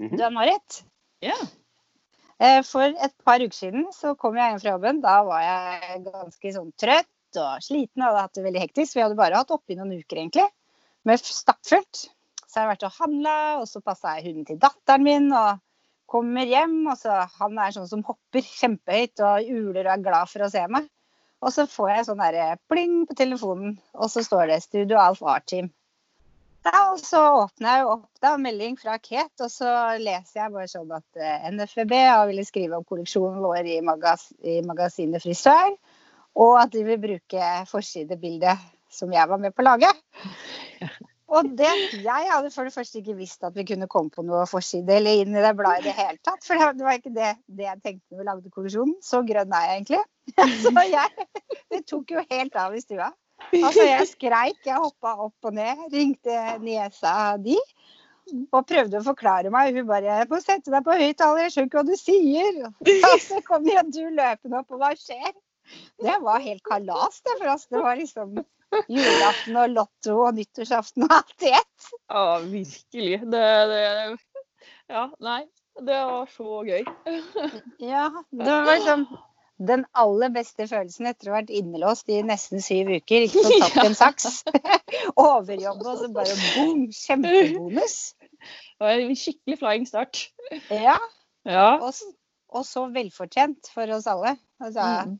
Du Ann-Marit? Ja. Eh, For et par uker siden så kom jeg hjem fra jobben. Da var jeg ganske sånn trøtt og sliten og hadde hatt det veldig hektisk. Vi hadde bare hatt oppi noen uker, egentlig, med stappfullt. Så jeg har vært og handla, og så passa jeg hunden til datteren min. og kommer hjem, og så Han er sånn som hopper kjempehøyt og uler og er glad for å se meg. Og så får jeg sånn derre pling på telefonen, og så står det Studio Alf Art-team. Da, og så åpner jeg jo opp da, melding fra Kate, og så leser jeg bare sånn at eh, NFB ville skrive om kolleksjonen vår i, magas i magasinet Frisør, og at de vil bruke forsidebildet som jeg var med på å lage. Og det, jeg hadde for det første ikke visst at vi kunne komme på noe forside eller inn i det bladet i det hele tatt. For det var ikke det, det jeg tenkte når vi lagde kolleksjonen. Så grønn er jeg egentlig. Så jeg, det tok jo helt av i stua. Altså, jeg skreik, jeg hoppa opp og ned, ringte niesa di. Og prøvde å forklare meg. Hun bare 'Jeg må sette deg på høyttaler, jeg skjønner ikke hva du sier'. Og så kom jo du løpende opp, og hva skjer? Det var helt kalas, det for oss. Det var liksom julaften og lotto og nyttårsaften og alt i ett. Ja, virkelig. Det, det Ja, nei. Det var så gøy. Ja, det var liksom den aller beste følelsen etter å ha vært innelåst i nesten syv uker. Ikke fått tatt en saks. Overjobbe, og så bare boom! Kjempebonus. Det var en skikkelig flying start. Ja, Ja. og, og så velfortjent for oss alle. Altså, Mm.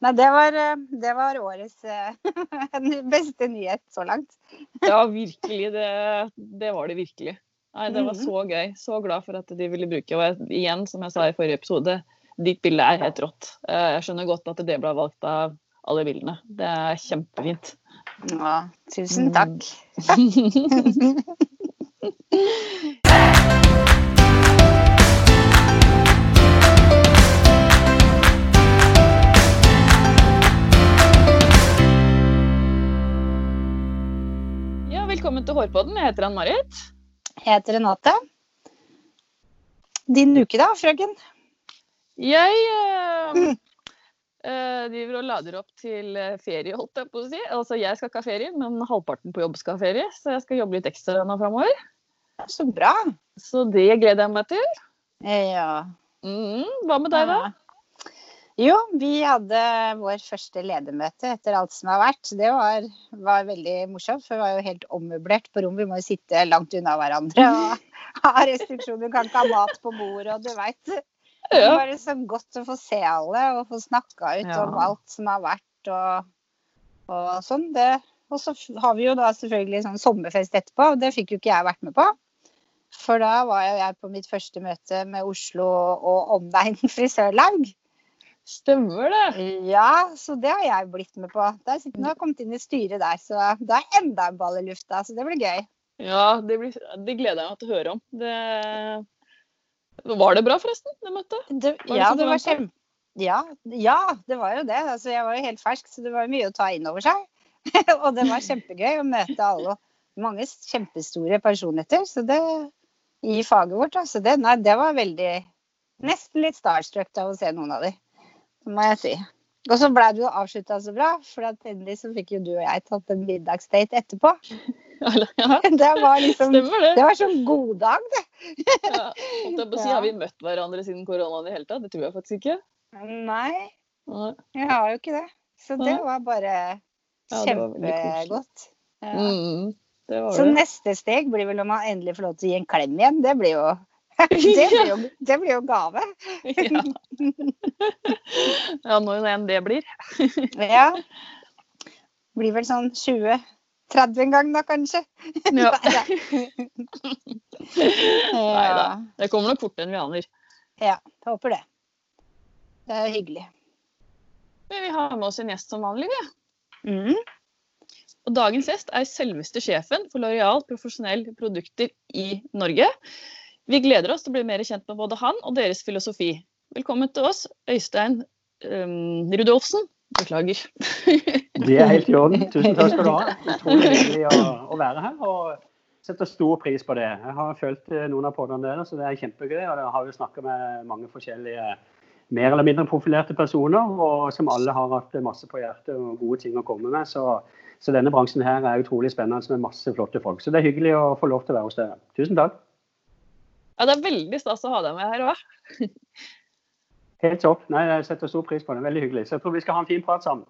Nei, det var, eh, det var årets eh, beste nyhet så langt. ja, virkelig. Det, det var det virkelig. Nei, det var Mhm. så gøy. Så glad for at de ville bruke. Og igjen, som jeg sa i forrige episode, ditt bilde er helt rått. Eh, Jeg skjønner godt at det ble valgt av alle bildene. Det er kjempefint. Ja, tusen takk. Ja, velkommen til Hårpodden. Jeg heter Ann-Marit. Jeg heter Renate. Din uke da, frøken? Jeg Uh, driver og lader opp til eh, ferie, holdt jeg på å si. Altså, jeg skal ikke ha ferie, men halvparten på jobb skal ha ferie, så jeg skal jobbe litt ekstra nå framover. Så bra. Så det gleder jeg meg til. Ja. Mm, hva med deg, da? Jo, vi hadde vår første ledermøte etter alt som har vært. Det var, var veldig morsomt, for vi var jo helt ommøblert på rom. Vi må jo sitte langt unna hverandre og ha restriksjoner. Kan ikke ha mat på bordet, og du veit. Det er var bare så godt å få se alle og få snakka ut om alt som har vært og, og sånn. Det, og så har vi jo da selvfølgelig sånn sommerfest etterpå, og det fikk jo ikke jeg vært med på. For da var jo jeg på mitt første møte med Oslo og omegn frisørlag. Stemmer det. Ja, så det har jeg blitt med på. Der sitter, nå har kommet inn i styret der, så det er enda en ball i lufta. Så det blir gøy. Ja, det, blir, det gleder jeg meg til å høre om. Det... Var det bra, forresten, det møtet? Det, det ja, det var kjem... Ja, ja, det var jo det. Altså, jeg var jo helt fersk, så det var mye å ta inn over seg. og det var kjempegøy å møte alle. Mange kjempestore personligheter så det, i faget vårt. Altså Så det, nei, det var veldig Nesten litt starstruck av å se noen av de, må jeg si. Og så blei det jo avslutta så bra, for endelig så fikk jo du og jeg tatt en middagsdate etterpå. Det var liksom det. det. var sånn goddag, det. ja. Si, har vi møtt hverandre siden koronaen i det hele tatt? Det tror jeg faktisk ikke. Nei, jeg har jo ikke det. Så det var bare kjempegodt. Ja, mm, så neste steg blir vel om man endelig får lov til å gi en klem igjen. Det blir jo det blir, jo, det blir jo, gave. ja. ja, når enn det blir. ja. Blir vel sånn 20 30 gang da, kanskje. Ja. Nei da. Det kommer nok fortere enn vi aner. Ja, jeg håper det. Det er hyggelig. Vi har med oss en gjest som vanlig, vi. Ja. Mm. Og dagens gjest er selveste sjefen for Loreal profesjonelle produkter i Norge. Vi gleder oss til å bli mer kjent med både han og deres filosofi. Velkommen til oss, Øystein um, Rudolfsen. Beklager. Det er helt i orden. Tusen takk skal du ha. Utrolig hyggelig å, å være her. og setter stor pris på det. Jeg har fulgt eh, noen av podene deres, så det er kjempegøy. og Jeg har jo snakka med mange forskjellige mer eller mindre profilerte personer, og som alle har hatt masse på hjertet og gode ting å komme med. Så, så denne bransjen her er utrolig spennende med masse flotte folk. Så det er hyggelig å få lov til å være hos dere. Tusen takk. Ja, det er veldig stas å ha deg med her òg. Helt topp. Nei, Jeg setter stor pris på det. Veldig hyggelig. Så jeg tror vi skal ha en fin prat sammen.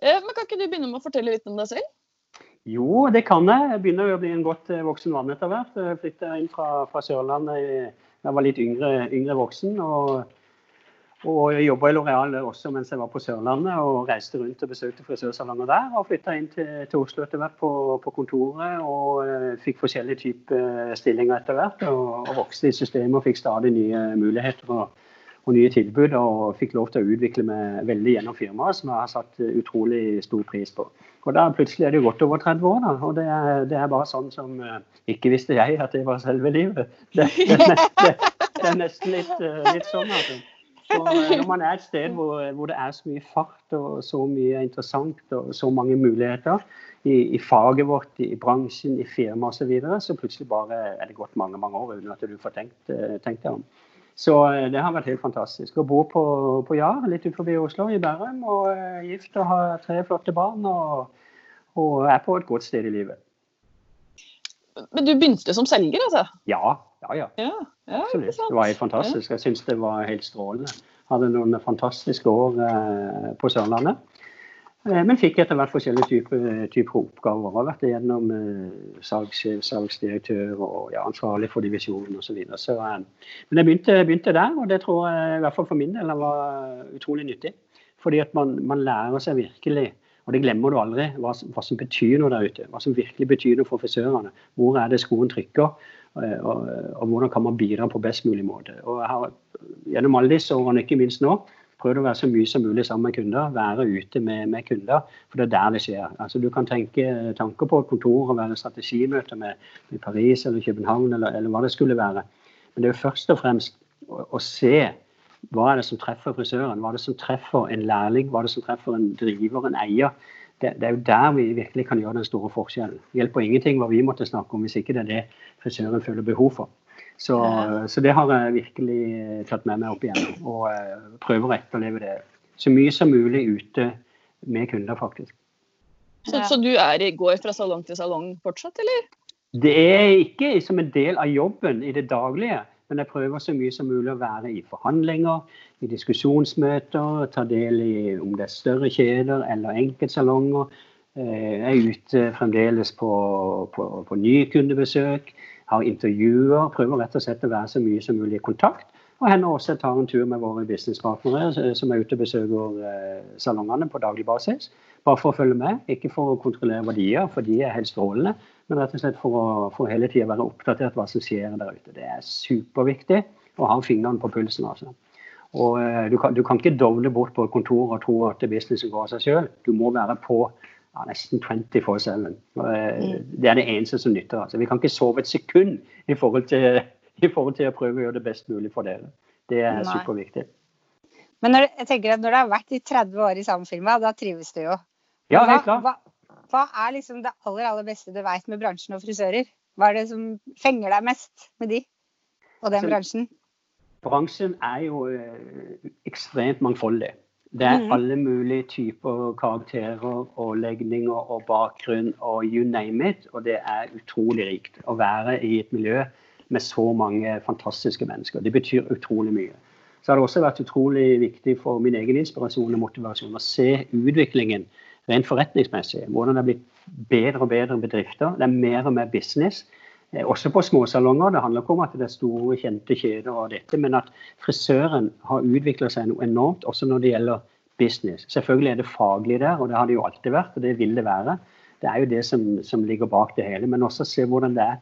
Eh, men kan ikke du begynne med å fortelle litt om deg selv? Jo, det kan jeg. Jeg begynner å bli en godt eh, voksen mann etter hvert. Jeg flytta inn fra, fra Sørlandet da jeg var litt yngre, yngre voksen. og og jeg jobba i Loreal også mens jeg var på Sørlandet og reiste rundt og besøkte frisørsalonger der. Og flytta inn til, til, Oslo etter hvert på, på kontoret og uh, fikk forskjellige typer stillinger etter hvert. Og, og, vokste i systemet og fikk stadig nye muligheter og, og, nye tilbud. Og fikk lov til å utvikle meg veldig gjennom firmaet, som jeg har satt utrolig stor pris på. Og da plutselig er det godt over 30 år, da. Og det er, det er bare sånn som uh, Ikke visste jeg at det var selve livet. Det, det, det, er nesten litt, uh, litt sånn, altså. Så eh, når man er et sted hvor, hvor, det er så mye fart og så mye interessant og så mange muligheter i, i faget vårt, i bransjen, i firmaet osv., så, videre, så plutselig bare er det gått mange mange år uten at du får tenkt, eh, tenkt deg om. Så eh, det har vært helt fantastisk. Å bo på, på Jar, litt utenfor Oslo, i Bærum, og er gift og har tre flotte barn. Og, og er på et godt sted i livet. Men du begynte som selger, altså? Ja, ja, ja. ja, ja Absolutt. Det var helt fantastisk. Jeg syns det var helt strålende. Hadde noen fantastiske år eh, på Sørlandet. Eh, men fikk etter hvert forskjellige typer, typer oppgaver. Har vært igjennom eh, salgssjef, salgsdirektør og ja, ansvarlig for divisjonen osv. Eh, men jeg begynte, begynte, der, og det tror jeg i hvert fall for min del var utrolig nyttig. Fordi at man, man lærer seg virkelig og det glemmer du aldri, hva, hva, som betyr noe der ute. Hva som virkelig betyr noe for frisørene. Hvor er det skoen trykker, og, og, og, hvordan kan man bidra på best mulig måte. Og jeg har gjennom alle disse årene, ikke minst nå, prøvd å være så mye som mulig sammen med kunder. Være ute med, med kunder, for det er der det skjer. Altså, du kan tenke tanker på et kontor og være strategimøte med, med, Paris eller København eller, eller, hva det skulle være. Men det er jo først og fremst å, å se hva er det som treffer frisøren? Hva er det som treffer en lærling? Hva er det som treffer en driver, en eier? Det, det, er jo der vi virkelig kan gjøre den store forskjellen. Det hjelper ingenting hva vi måtte snakke om, hvis ikke det er det frisøren føler behov for. Så, så det har jeg virkelig eh, tatt med meg opp igjennom. Og uh, prøver å etterleve det så mye som mulig ute med kunder, faktisk. Så, så du er, går fra salong til salong fortsatt, eller? Det er ikke som en del av jobben i det daglige. Men jeg prøver så mye som mulig å være i forhandlinger, i diskusjonsmøter, ta del i om det er større kjeder eller enkeltsalonger. Eh, jeg er ute fremdeles på, på, på nye kundebesøk, har intervjuer. Prøver rett og slett å være så mye som mulig i kontakt. Og hender også tar en tur med våre businesspartnere eh, som er ute og besøker eh, salongene på daglig basis. Bare for å følge med, ikke for å kontrollere hva de gjør, for de er helt strålende men rett og slett for å for hele tida være oppdatert hva som skjer der ute. Det er superviktig å ha fingeren på pulsen. altså. Og uh, du, kan, du, kan, ikke dovle bort på et kontor og tro at businessen går av seg sjøl. Du må være på ja, nesten 24-7. Uh, mm. Det er det eneste som nytter. altså. Vi kan ikke sove et sekund i forhold til, i forhold til å prøve å gjøre det best mulig for dere. Det er Nei. superviktig. Men når, jeg tenker at når du har vært i 30 år i samme firma, da trives du jo. Ja, helt klart. Hva, hva er liksom det aller, aller beste du vet med bransjen og frisører? Hva er det som fenger deg mest med de og den bransjen? Bransjen er jo eh, ekstremt mangfoldig. Det er mm. alle mulige typer karakterer og legninger og bakgrunn og you name it. Og det er utrolig rikt å være i et miljø med så mange fantastiske mennesker. Det betyr utrolig mye. Så har det også vært utrolig viktig for min egen inspirasjon og motivasjon å se utviklingen rent forretningsmessig. Hvordan det er blitt bedre og bedre bedrifter. Det er mer og mer business. Eh, også på småsalonger. Det handler ikke om at det er store, kjente kjeder og dette, men at frisøren har utvikla seg noe enormt også når det gjelder business. Selvfølgelig er det faglig der, og det har det jo alltid vært, og det vil det være. Det er jo det som, som ligger bak det hele. Men også se hvordan det er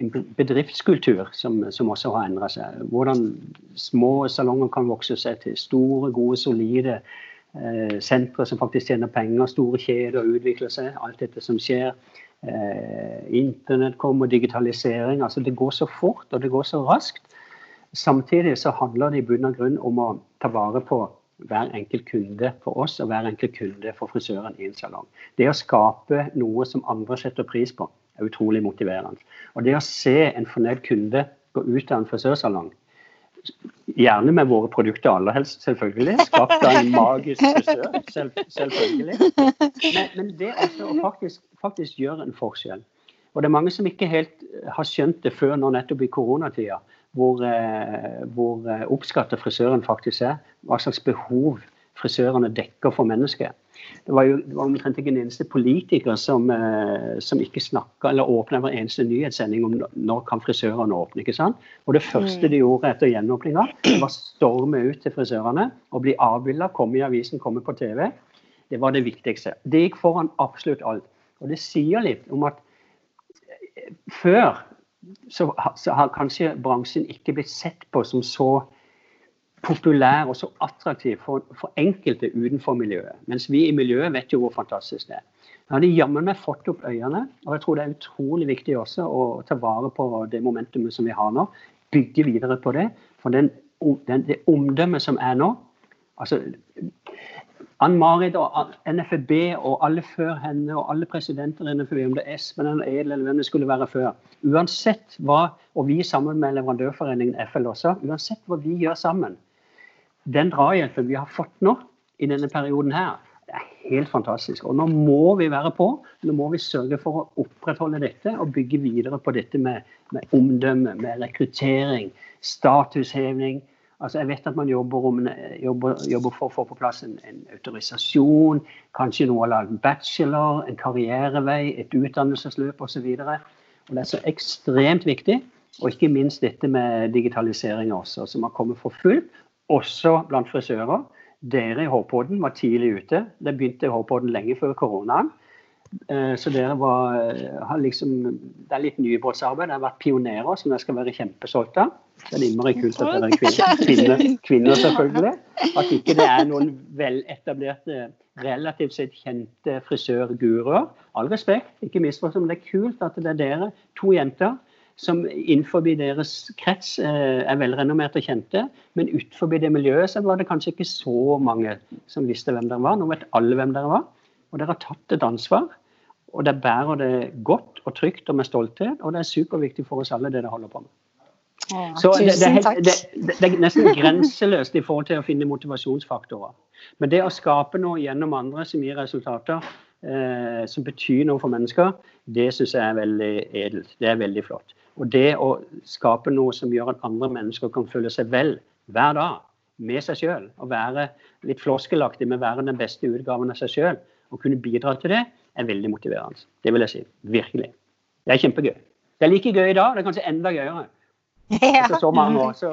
en bedriftskultur som, som også har endra seg. Hvordan små salonger kan vokse seg til store, gode, solide eh, sentre som faktisk tjener penger, store kjeder utvikler seg, alt dette som skjer. Eh, Internett kommer, digitalisering. altså Det går så fort og det går så raskt. Samtidig så handler det i bunn og grunn om å ta vare på hver enkelt kunde for oss og hver enkelt kunde for frisøren i en salong. Det å skape noe som andre setter pris på, er utrolig motiverende. Og det å se en fornøyd kunde gå ut av en frisørsalong, Gjerne med våre produkter aller helst, selvfølgelig. Skapt av en magisk frisør, selv, selvfølgelig. Men, men det også å faktisk, faktisk, gjøre en forskjell. Og det er mange som ikke helt har skjønt det før nå nettopp i koronatida, hvor, eh, hvor eh, oppskatta frisøren faktisk er. Hva slags behov frisørene dekker for mennesker. Det var jo det var omtrent ikke en eneste politiker som, eh, som ikke snakka eller åpna hver eneste nyhetssending om når kan frisørene åpne. ikke sant? Og Det første mm. de gjorde etter gjenåpninga, var å storme ut til frisørene og bli avbilda, komme i avisen, komme på TV. Det var det viktigste. Det gikk foran absolutt alt. Og det sier litt om at eh, før så, så har kanskje bransjen ikke blitt sett på som så populær og så attraktiv for, for, enkelte utenfor miljøet. Mens vi i miljøet vet jo hvor fantastisk det er. Nå har de jammen meg fått opp øynene, og jeg tror det er utrolig viktig også å ta vare på det momentumet som vi har nå. Bygge videre på det. For den, den, det omdømmet som er nå altså Ann-Marit og NFB og alle før henne og alle presidenter i NFB, om det er Espen eller Edel eller hvem det skulle være før. Uansett hva, og vi sammen med Leverandørforeningen FL også, uansett hva vi gjør sammen, den drahjelpen vi har fått nå i denne perioden her, det er helt fantastisk. Og nå må vi være på. Nå må vi sørge for å opprettholde dette og bygge videre på dette med, med omdømme, med rekruttering, statusheving. Altså jeg vet at man jobber, om, jobber, jobber for å få på plass en, en autorisasjon, kanskje noe av en bachelor, en karrierevei, et utdannelsesløp osv. Det er så ekstremt viktig. Og ikke minst dette med digitalisering også, som har kommet for fullt også blant frisører. Dere i Hårpodden var tidlig ute. Det begynte i Hårpodden lenge før koronaen. Eh, så dere var, eh, har liksom, Det er litt nybrottsarbeid. Dere har vært pionerer, som dere skal være kjempestolte av. Det er innmari kult at dere er kvinner, kvinner, kvinner, selvfølgelig. At ikke det er noen veletablerte, relativt sett kjente frisørguruer. All respekt, ikke misforstå, men det er kult at det er dere, to jenter, som innenfor deres krets eh, er velrenommerte og kjente. Men utenfor det miljøet så var det kanskje ikke så mange som visste hvem dere var. Nå vet alle hvem dere var. Og dere har tatt et ansvar. Og dere bærer det godt og trygt og med stolthet. Og det er superviktig for oss alle, det dere holder på med. Ja, så det, det, er helt, det, det, er nesten grenseløst i forhold til å finne motivasjonsfaktorer. Men det å skape noe gjennom andre som gir resultater, eh, som betyr noe for mennesker, det syns jeg er veldig edelt. Det er veldig flott. Og det å skape noe som gjør at andre mennesker kan føle seg vel hver dag med seg sjøl, og være litt floskelaktig med å være den beste utgaven av seg sjøl, og kunne bidra til det, er veldig motiverende. Det vil jeg si. Virkelig. Det er kjempegøy. Det er like gøy i dag, det er kanskje enda gøyere. Etter så mange år, så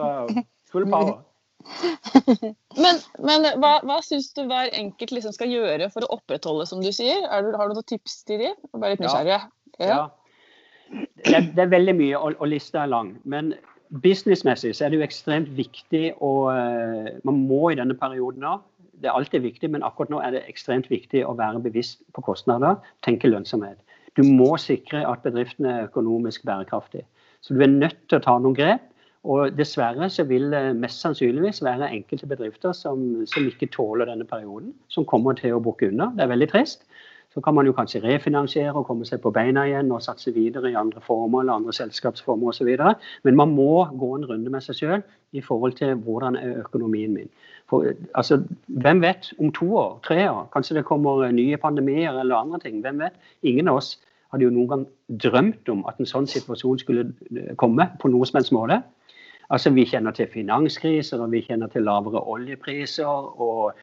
full power. Men, men hva, hva syns du hver enkelt liksom skal gjøre for å opprettholde, som du sier? Du, har du noen tips til dem? Bare litt nysgjerrig. Ja. ja det, det er veldig mye, og, og lista er lang. Men businessmessig så er det jo ekstremt viktig å uh, Man må i denne perioden òg. Det er alltid viktig, men akkurat nå er det ekstremt viktig å være bevisst på kostnader, tenke lønnsomhet. Du må sikre at bedriften er økonomisk bærekraftig. Så du er nødt til å ta noen grep. Og dessverre så vil det mest sannsynligvis være enkelte bedrifter som, som ikke tåler denne perioden, som kommer til å bukke under. Det er veldig trist. Så kan man jo kanskje refinansiere og komme seg på beina igjen og satse videre i andre former eller andre selskapsformer osv. Men man må gå en runde med seg sjøl i forhold til hvordan er økonomien min. For, altså, hvem vet om to år, tre år? Kanskje det kommer nye pandemier eller andre ting. Hvem vet? Ingen av oss hadde jo noen gang drømt om at en sånn situasjon skulle komme på noe som helst måte. Altså, Vi kjenner til finanskriser, og vi kjenner til lavere oljepriser. og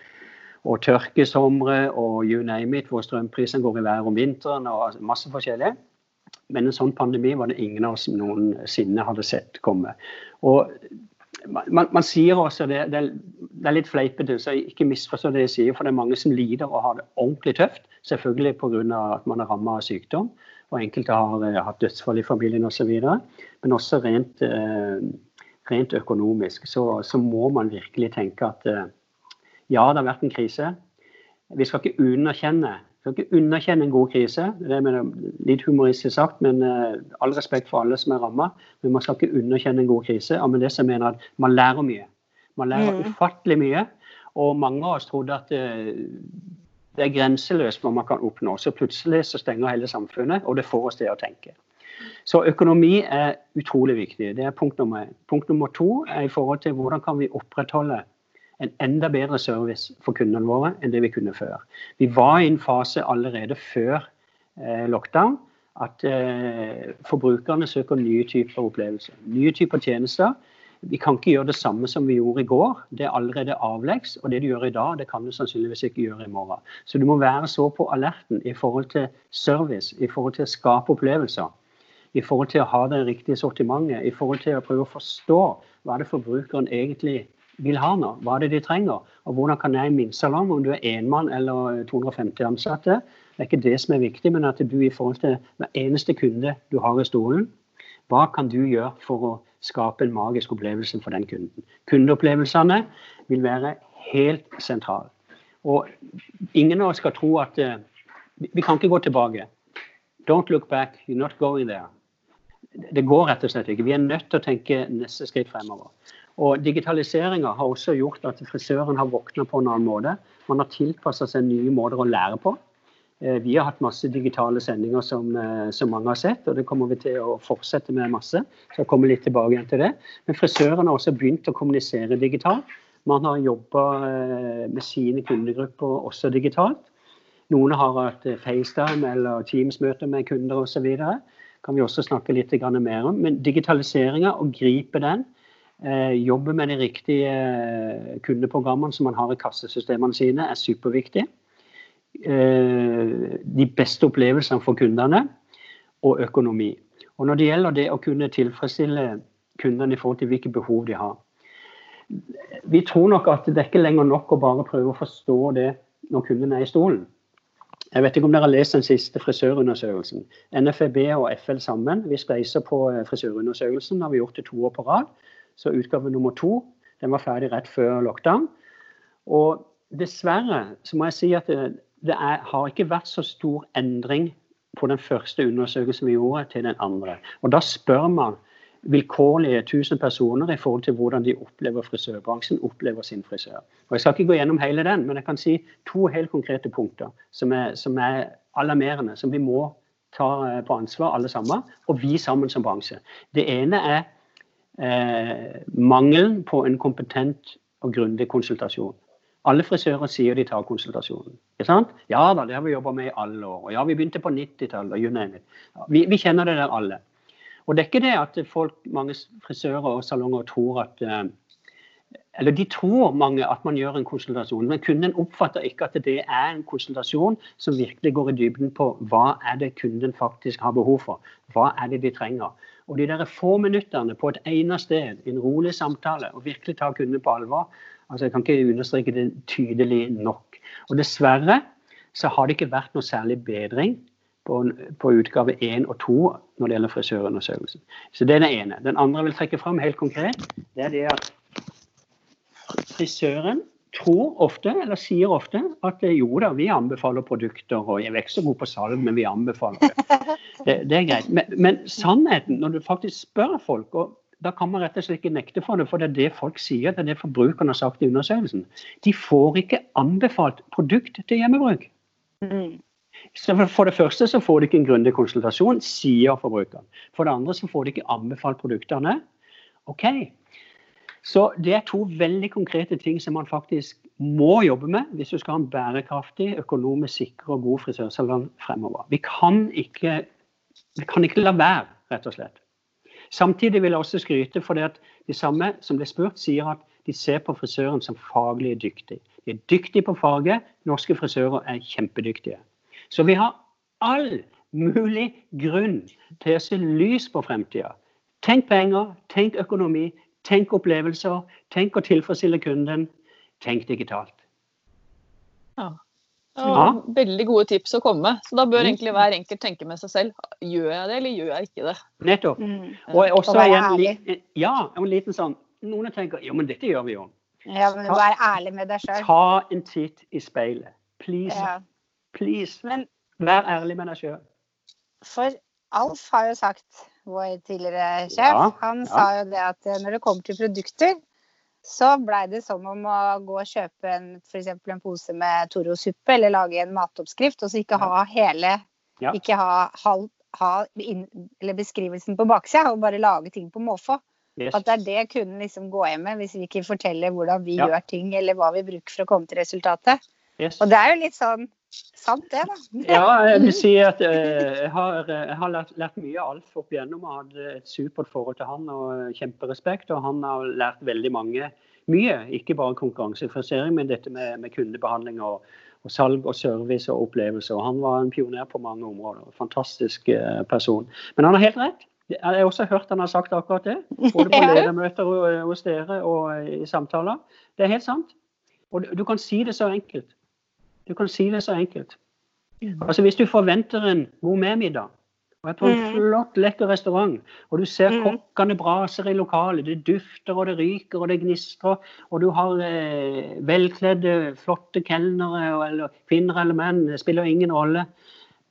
og tørkesomre og you name it, hvor strømprisene går i været om vinteren og masse forskjellig. Men en sånn pandemi var det ingen av oss noensinne hadde sett komme. Og man, man sier også, det, det, det er litt fleipete, så ikke misforstå det jeg sier, for det er mange som lider og har det ordentlig tøft. Selvfølgelig pga. at man er rammet av sykdom, og enkelte har uh, hatt dødsfall i familien osv. Men også rent, uh, rent økonomisk så, så, må man virkelig tenke at uh, ja, det har vært en krise. Vi skal ikke underkjenne, skal ikke underkjenne en god krise. Det er litt humoristisk sagt, men uh, all respekt for alle som er ramma. Men man skal ikke underkjenne en god krise. Og med det så mener at man lærer mye. Man lærer mm. ufattelig mye. Og mange av oss trodde at uh, det er grenseløst hva man kan oppnå. Så plutselig så stenger hele samfunnet, og det får oss til å tenke. Så økonomi er utrolig viktig. Det er punkt nummer én. Punkt nummer to er i forhold til hvordan kan vi opprettholde en enda bedre service for kundene våre enn det vi kunne før. Vi var i en fase allerede før eh, lockdown at eh, forbrukerne søker nye typer opplevelser. Nye typer tjenester. Vi kan ikke gjøre det samme som vi gjorde i går. Det er allerede avleggs. Og det du gjør i dag, det kan du sannsynligvis ikke gjøre i morgen. Så du må være så på alerten i forhold til service, i forhold til å skape opplevelser. I forhold til å ha det riktige sortimentet, i forhold til å prøve å forstå hva det forbrukeren egentlig vil ha nå. Hva det de trenger? Og hvordan kan jeg i min om du er enmann eller 250 ansatte, det er ikke det som er viktig, men at du i forhold til hver eneste kunde du har i stolen, hva kan du gjøre for å skape en magisk opplevelse for den kunden? Kundeopplevelsene vil være helt sentrale. Og ingen av oss skal tro at uh, Vi kan ikke gå tilbake. Don't look back, you're not going there. Det går rett og slett ikke. Vi er nødt til å tenke neste skritt fremover. Og Digitaliseringa har også gjort at frisøren har våkna på en annen måte. Man har tilpassa seg nye måter å lære på. Eh, vi har hatt masse digitale sendinger som, eh, som, mange har sett, og det kommer vi til å fortsette med masse. Så jeg kommer litt tilbake igjen til det. Men frisørene har også begynt å kommunisere digitalt. Man har jobba eh, med sine kundegrupper også digitalt. Noen har hatt FaceTime eller Teams-møter med kunder osv. kan vi også snakke litt mer om. Men digitaliseringa, å gripe den, jobbe med de riktige kundeprogrammene som man har i kassesystemene sine, er superviktig. Eh, de beste opplevelsene for kundene og økonomi. Og Når det gjelder det å kunne tilfredsstille kundene i forhold til hvilke behov de har Vi tror nok at det er ikke lenger nok å bare prøve å forstå det når kunden er i stolen. Jeg vet ikke om dere har lest den siste frisørundersøkelsen. NFEB og FL sammen. Vi spleiser på eh, frisørundersøkelsen. har vi gjort det to år på rad. Så utgave nummer to den var ferdig rett før lockdown. Og dessverre så må jeg si at det, det er, har ikke vært så stor endring på den første undersøkelsen vi gjorde, til den andre. Og Da spør man vilkårlige 1000 personer i forhold til hvordan de opplever frisørbransjen, opplever sin frisør. Og Jeg skal ikke gå gjennom hele den, men jeg kan si to helt konkrete punkter som er, som er alarmerende, som vi må ta eh, på ansvar alle sammen, og vi sammen som bransje. Det ene er eh, mangelen på en kompetent og grundig konsultasjon. Alle frisører sier de tar konsultasjonen. Ikke sant? Ja da, det har vi jobba med i alle år. Og ja, vi begynte på 90-tallet. You Vi, vi, kjenner det der alle. Og det er ikke det at folk, mange frisører og salonger tror at eh, eller de tror mange at man gjør en konsultasjon, men kunden oppfatter ikke at det er en konsultasjon som virkelig går i dybden på hva er det kunden faktisk har behov for. Hva er det de trenger. Og de der få minuttene på et egnet sted, en rolig samtale, og virkelig ta kunden på alvor, Altså, jeg kan ikke understreke det tydelig nok. Og Dessverre så har det ikke vært noe særlig bedring på, på utgave 1 og 2 når det gjelder frisørundersøkelsen. Så Det er det ene. Den andre jeg vil trekke fram helt konkret, det er det at frisøren tror ofte, eller sier ofte, at jo da, vi anbefaler produkter. Og jeg er ikke så god på salg, men vi anbefaler det. Det, det er greit. Men, men, sannheten, når du faktisk spør folk, og da kan man rett og slett ikke nekte for det, for det er det folk sier. Det er det forbrukerne har sagt i undersøkelsen. De får ikke anbefalt produkt til hjemmebruk. Mm. For det første så får du ikke en grundig konsultasjon, sier forbrukeren. For det andre så får du ikke anbefalt produktene. OK. Så det er to veldig konkrete ting som man faktisk må jobbe med hvis du skal ha en bærekraftig, økonomisk sikker og god frisørsalong fremover. Vi kan ikke, vi kan ikke la være, rett og slett. Samtidig vil jeg også skryte for det at de samme som ble spurt, sier at de ser på frisøren som faglig dyktig. De er dyktige på faget. Norske frisører er kjempedyktige. Så vi har all mulig grunn til å se lys på fremtida. Tenk penger, tenk økonomi, tenk opplevelser, tenk å tilfredsstille kunden. Tenk digitalt. Ja. Ja. Veldig gode tips å komme med. Så da bør mm. egentlig hver enkelt tenke med seg selv. Gjør jeg det, eller gjør jeg ikke det? Nettopp. Mm. Og også en, ja, en liten sånn Noen tenker jo, men dette gjør vi jo. Ja, men ta, Vær ærlig med deg sjøl. Ta en titt i speilet. Please. Ja. Please. Men, vær ærlig med deg sjøl. For Alf har jo sagt, vår tidligere sjef, ja, han sa jo det at når det kommer til produkter, så blei det som om å gå og kjøpe en, for en pose med Toro-suppe, eller lage en matoppskrift, og så ikke ha hele ja. Ikke ha, halv, ha inn, eller beskrivelsen på baksida, og bare lage ting på måfå. Yes. At det er det kunden liksom går hjem med, hvis vi ikke forteller hvordan vi ja. gjør ting, eller hva vi bruker for å komme til resultatet. Yes. Og det er jo litt sånn Sant det, da. Ja, jeg vil si at eh, jeg har, jeg har lært, lært mye av Alf opp igjennom. Jeg hadde et supert forhold til han og kjemperespekt. Og han har lært veldig mange mye. Ikke bare konkurransefrisering, men dette med, med kundebehandling og, og, salg og service og opplevelser. Og han var en pioner på mange områder. Fantastisk eh, person. Men han har helt rett. Jeg har også hørt han har sagt akkurat det. Både på ledermøter hos dere og i samtaler. Det er helt sant. Og du kan si det så enkelt. Du kan si det så enkelt. Altså Hvis du forventer en gourmetmiddag og er på en mm. flott, lekker restaurant, og du ser mm. kokkene braser i lokalet, det dufter og det ryker og det gnistrer, og du har eh, velkledde, flotte kelnere eller kvinner eller menn, det spiller ingen rolle,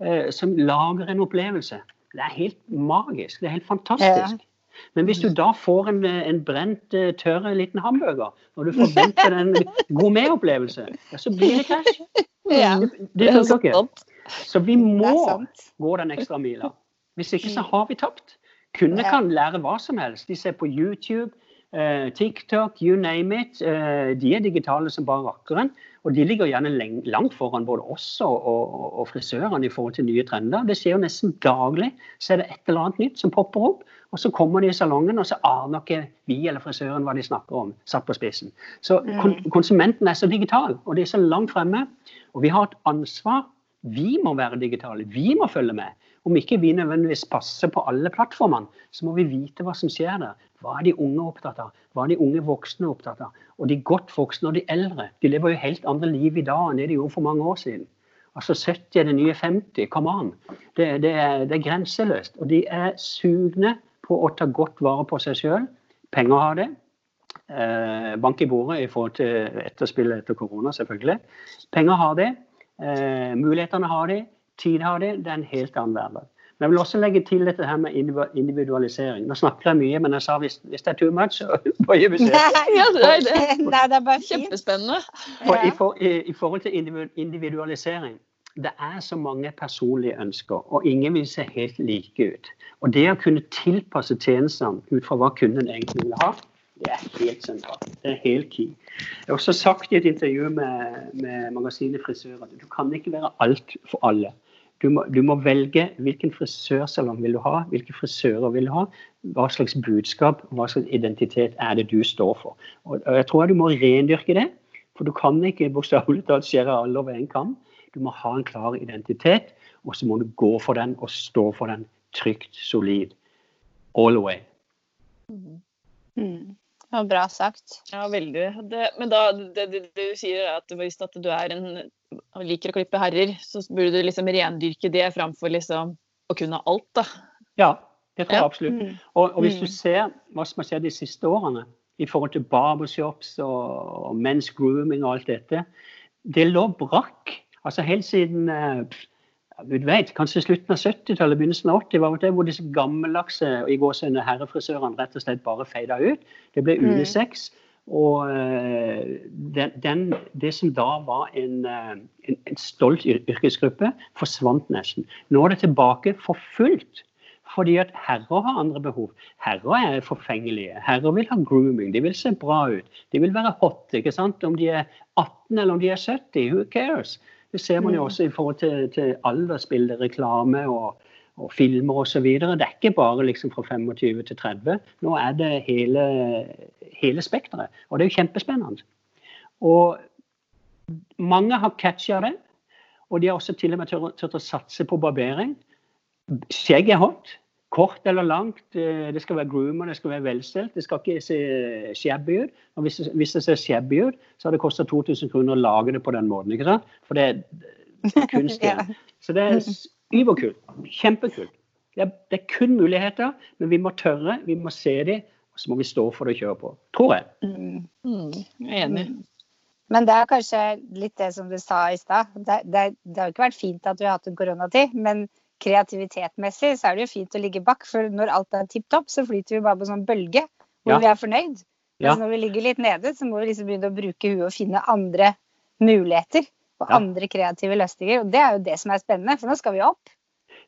eh, som lager en opplevelse. Det er helt magisk. Det er helt fantastisk. Ja. Men hvis du da får en, en brent, eh, tørr liten hamburger, og du forventer en gourmetopplevelse, så blir det krasj. Ja, det, det funker ikke. Så vi må gå den ekstra mila. Hvis ikke så har vi tapt. Kunder kan lære hva som helst. De ser på YouTube, eh, TikTok, you name it. Eh, de er digitale som bare rakkeren. Og de ligger gjerne langt foran både oss og, og, og, frisørene i forhold til nye trender. Det skjer jo nesten daglig. Så er det et eller annet nytt som popper opp. Og så kommer de i salongen, og så aner ikke vi eller frisøren hva de snakker om. Satt på spissen. Så kon konsumenten er så digital, og de er så langt fremme. Og vi har et ansvar. Vi må være digitale. Vi må følge med. Om ikke vi nødvendigvis passer på alle plattformene, så må vi vite hva som skjer der. Hva er de unge opptatt av? Hva er de unge voksne opptatt av? Og de godt voksne og de eldre. De lever jo helt andre liv i dag enn det de gjorde for mange år siden. Altså 70 er det nye 50. Come on. Det, det, er, det er, grenseløst. Og de er sugne på å ta godt vare på seg sjøl. Penger har det. Eh, bank i bordet i forhold til etterspillet etter korona, selvfølgelig. Penger har det. Eh, mulighetene har de. Tid har de. Det er en helt annen hverdag. Men jeg vil også legge til dette her med individualisering. Nå snakker jeg mye, men jeg sa hvis, hvis det er too much, så får jeg beskjed. Ja, det, er, det. Nei, det er bare kjempespennende. For, i, for, i, I forhold til individualisering det er så mange personlige ønsker, og ingen vil se helt like ut. Og det å kunne tilpasse tjenestene ut fra hva kunden egentlig vil ha, det er helt sentralt. Det er helt key. Jeg har også sagt i et intervju med, med magasinet Frisører at du kan ikke være alt for alle. Du må, du må, velge hvilken frisørsalong vil du ha, hvilke frisører vil du ha, hva slags budskap, hva slags identitet er det du står for. Og, og Jeg tror du må rendyrke det, for du kan ikke bokstavelig talt skjære alle over en kam. Du må ha en klar identitet, og så må du gå for den og stå for den trygt, solid. All the way. Mm. Mm. Ja, bra sagt. Ja, veldig. Det, men da, det, det, det, du sier er at hvis at du er en og liker å klippe herrer, så burde du liksom rendyrke det framfor liksom å kunne alt, da. Ja, det tror jeg absolutt. Mm. Og, og, hvis du mm. ser hva som har skjedd de siste årene i forhold til barbershops og, og men's grooming og alt dette, det lå brakk. Altså helt siden eh, du vet, kanskje slutten av 70-tallet, begynnelsen av 80 var det hvor disse gammeldagse i gåsehudene herrefrisørene rett og slett bare feida ut. Det ble unisex. Mm. Og eh, den, den, det som da var en, eh, en, en, stolt yrkesgruppe, forsvant nesten. Nå er det tilbake for fullt. Fordi at herrer har andre behov. Herrer er forfengelige. Herrer vil ha grooming. De vil se bra ut. De vil være hot. ikke sant? Om de er 18 eller om de er 70, who cares? Det ser man jo også i forhold til, til aldersbilde, reklame og, og filmer osv. Det er ikke bare liksom fra 25 til 30. Nå er det hele, hele spekteret. Og det er jo kjempespennende. Og mange har catcha det. Og de har også til og med turt å satse på barbering. Skjegg er hot. Kort eller langt. Eh, det skal være groomer, det skal være velstelt. Det skal ikke se shabby ut. Og hvis, hvis det ser shabby ut, så har det kosta 2000 kroner å lage det på den måten. ikke sant? For det er kunst igjen. Så det er überkult. Kjempekult. Det er, det er, kun muligheter, men vi må tørre, vi må se dem, og så må vi stå for det og kjøre på. Tror jeg. Mm. Mm. Jeg er enig. Men det er kanskje litt det som du sa i stad. Det, det, det, har jo ikke vært fint at vi har hatt en koronatid, men kreativitetmessig så er det jo fint å ligge bak. For når alt er tipp topp, så flyter vi bare på sånn bølge hvor ja. vi er fornøyd. Ja. når vi ligger litt nede, så må vi liksom begynne å bruke huet og finne andre muligheter. Og ja. andre kreative løsninger. Og det er jo det som er spennende, for nå skal vi opp.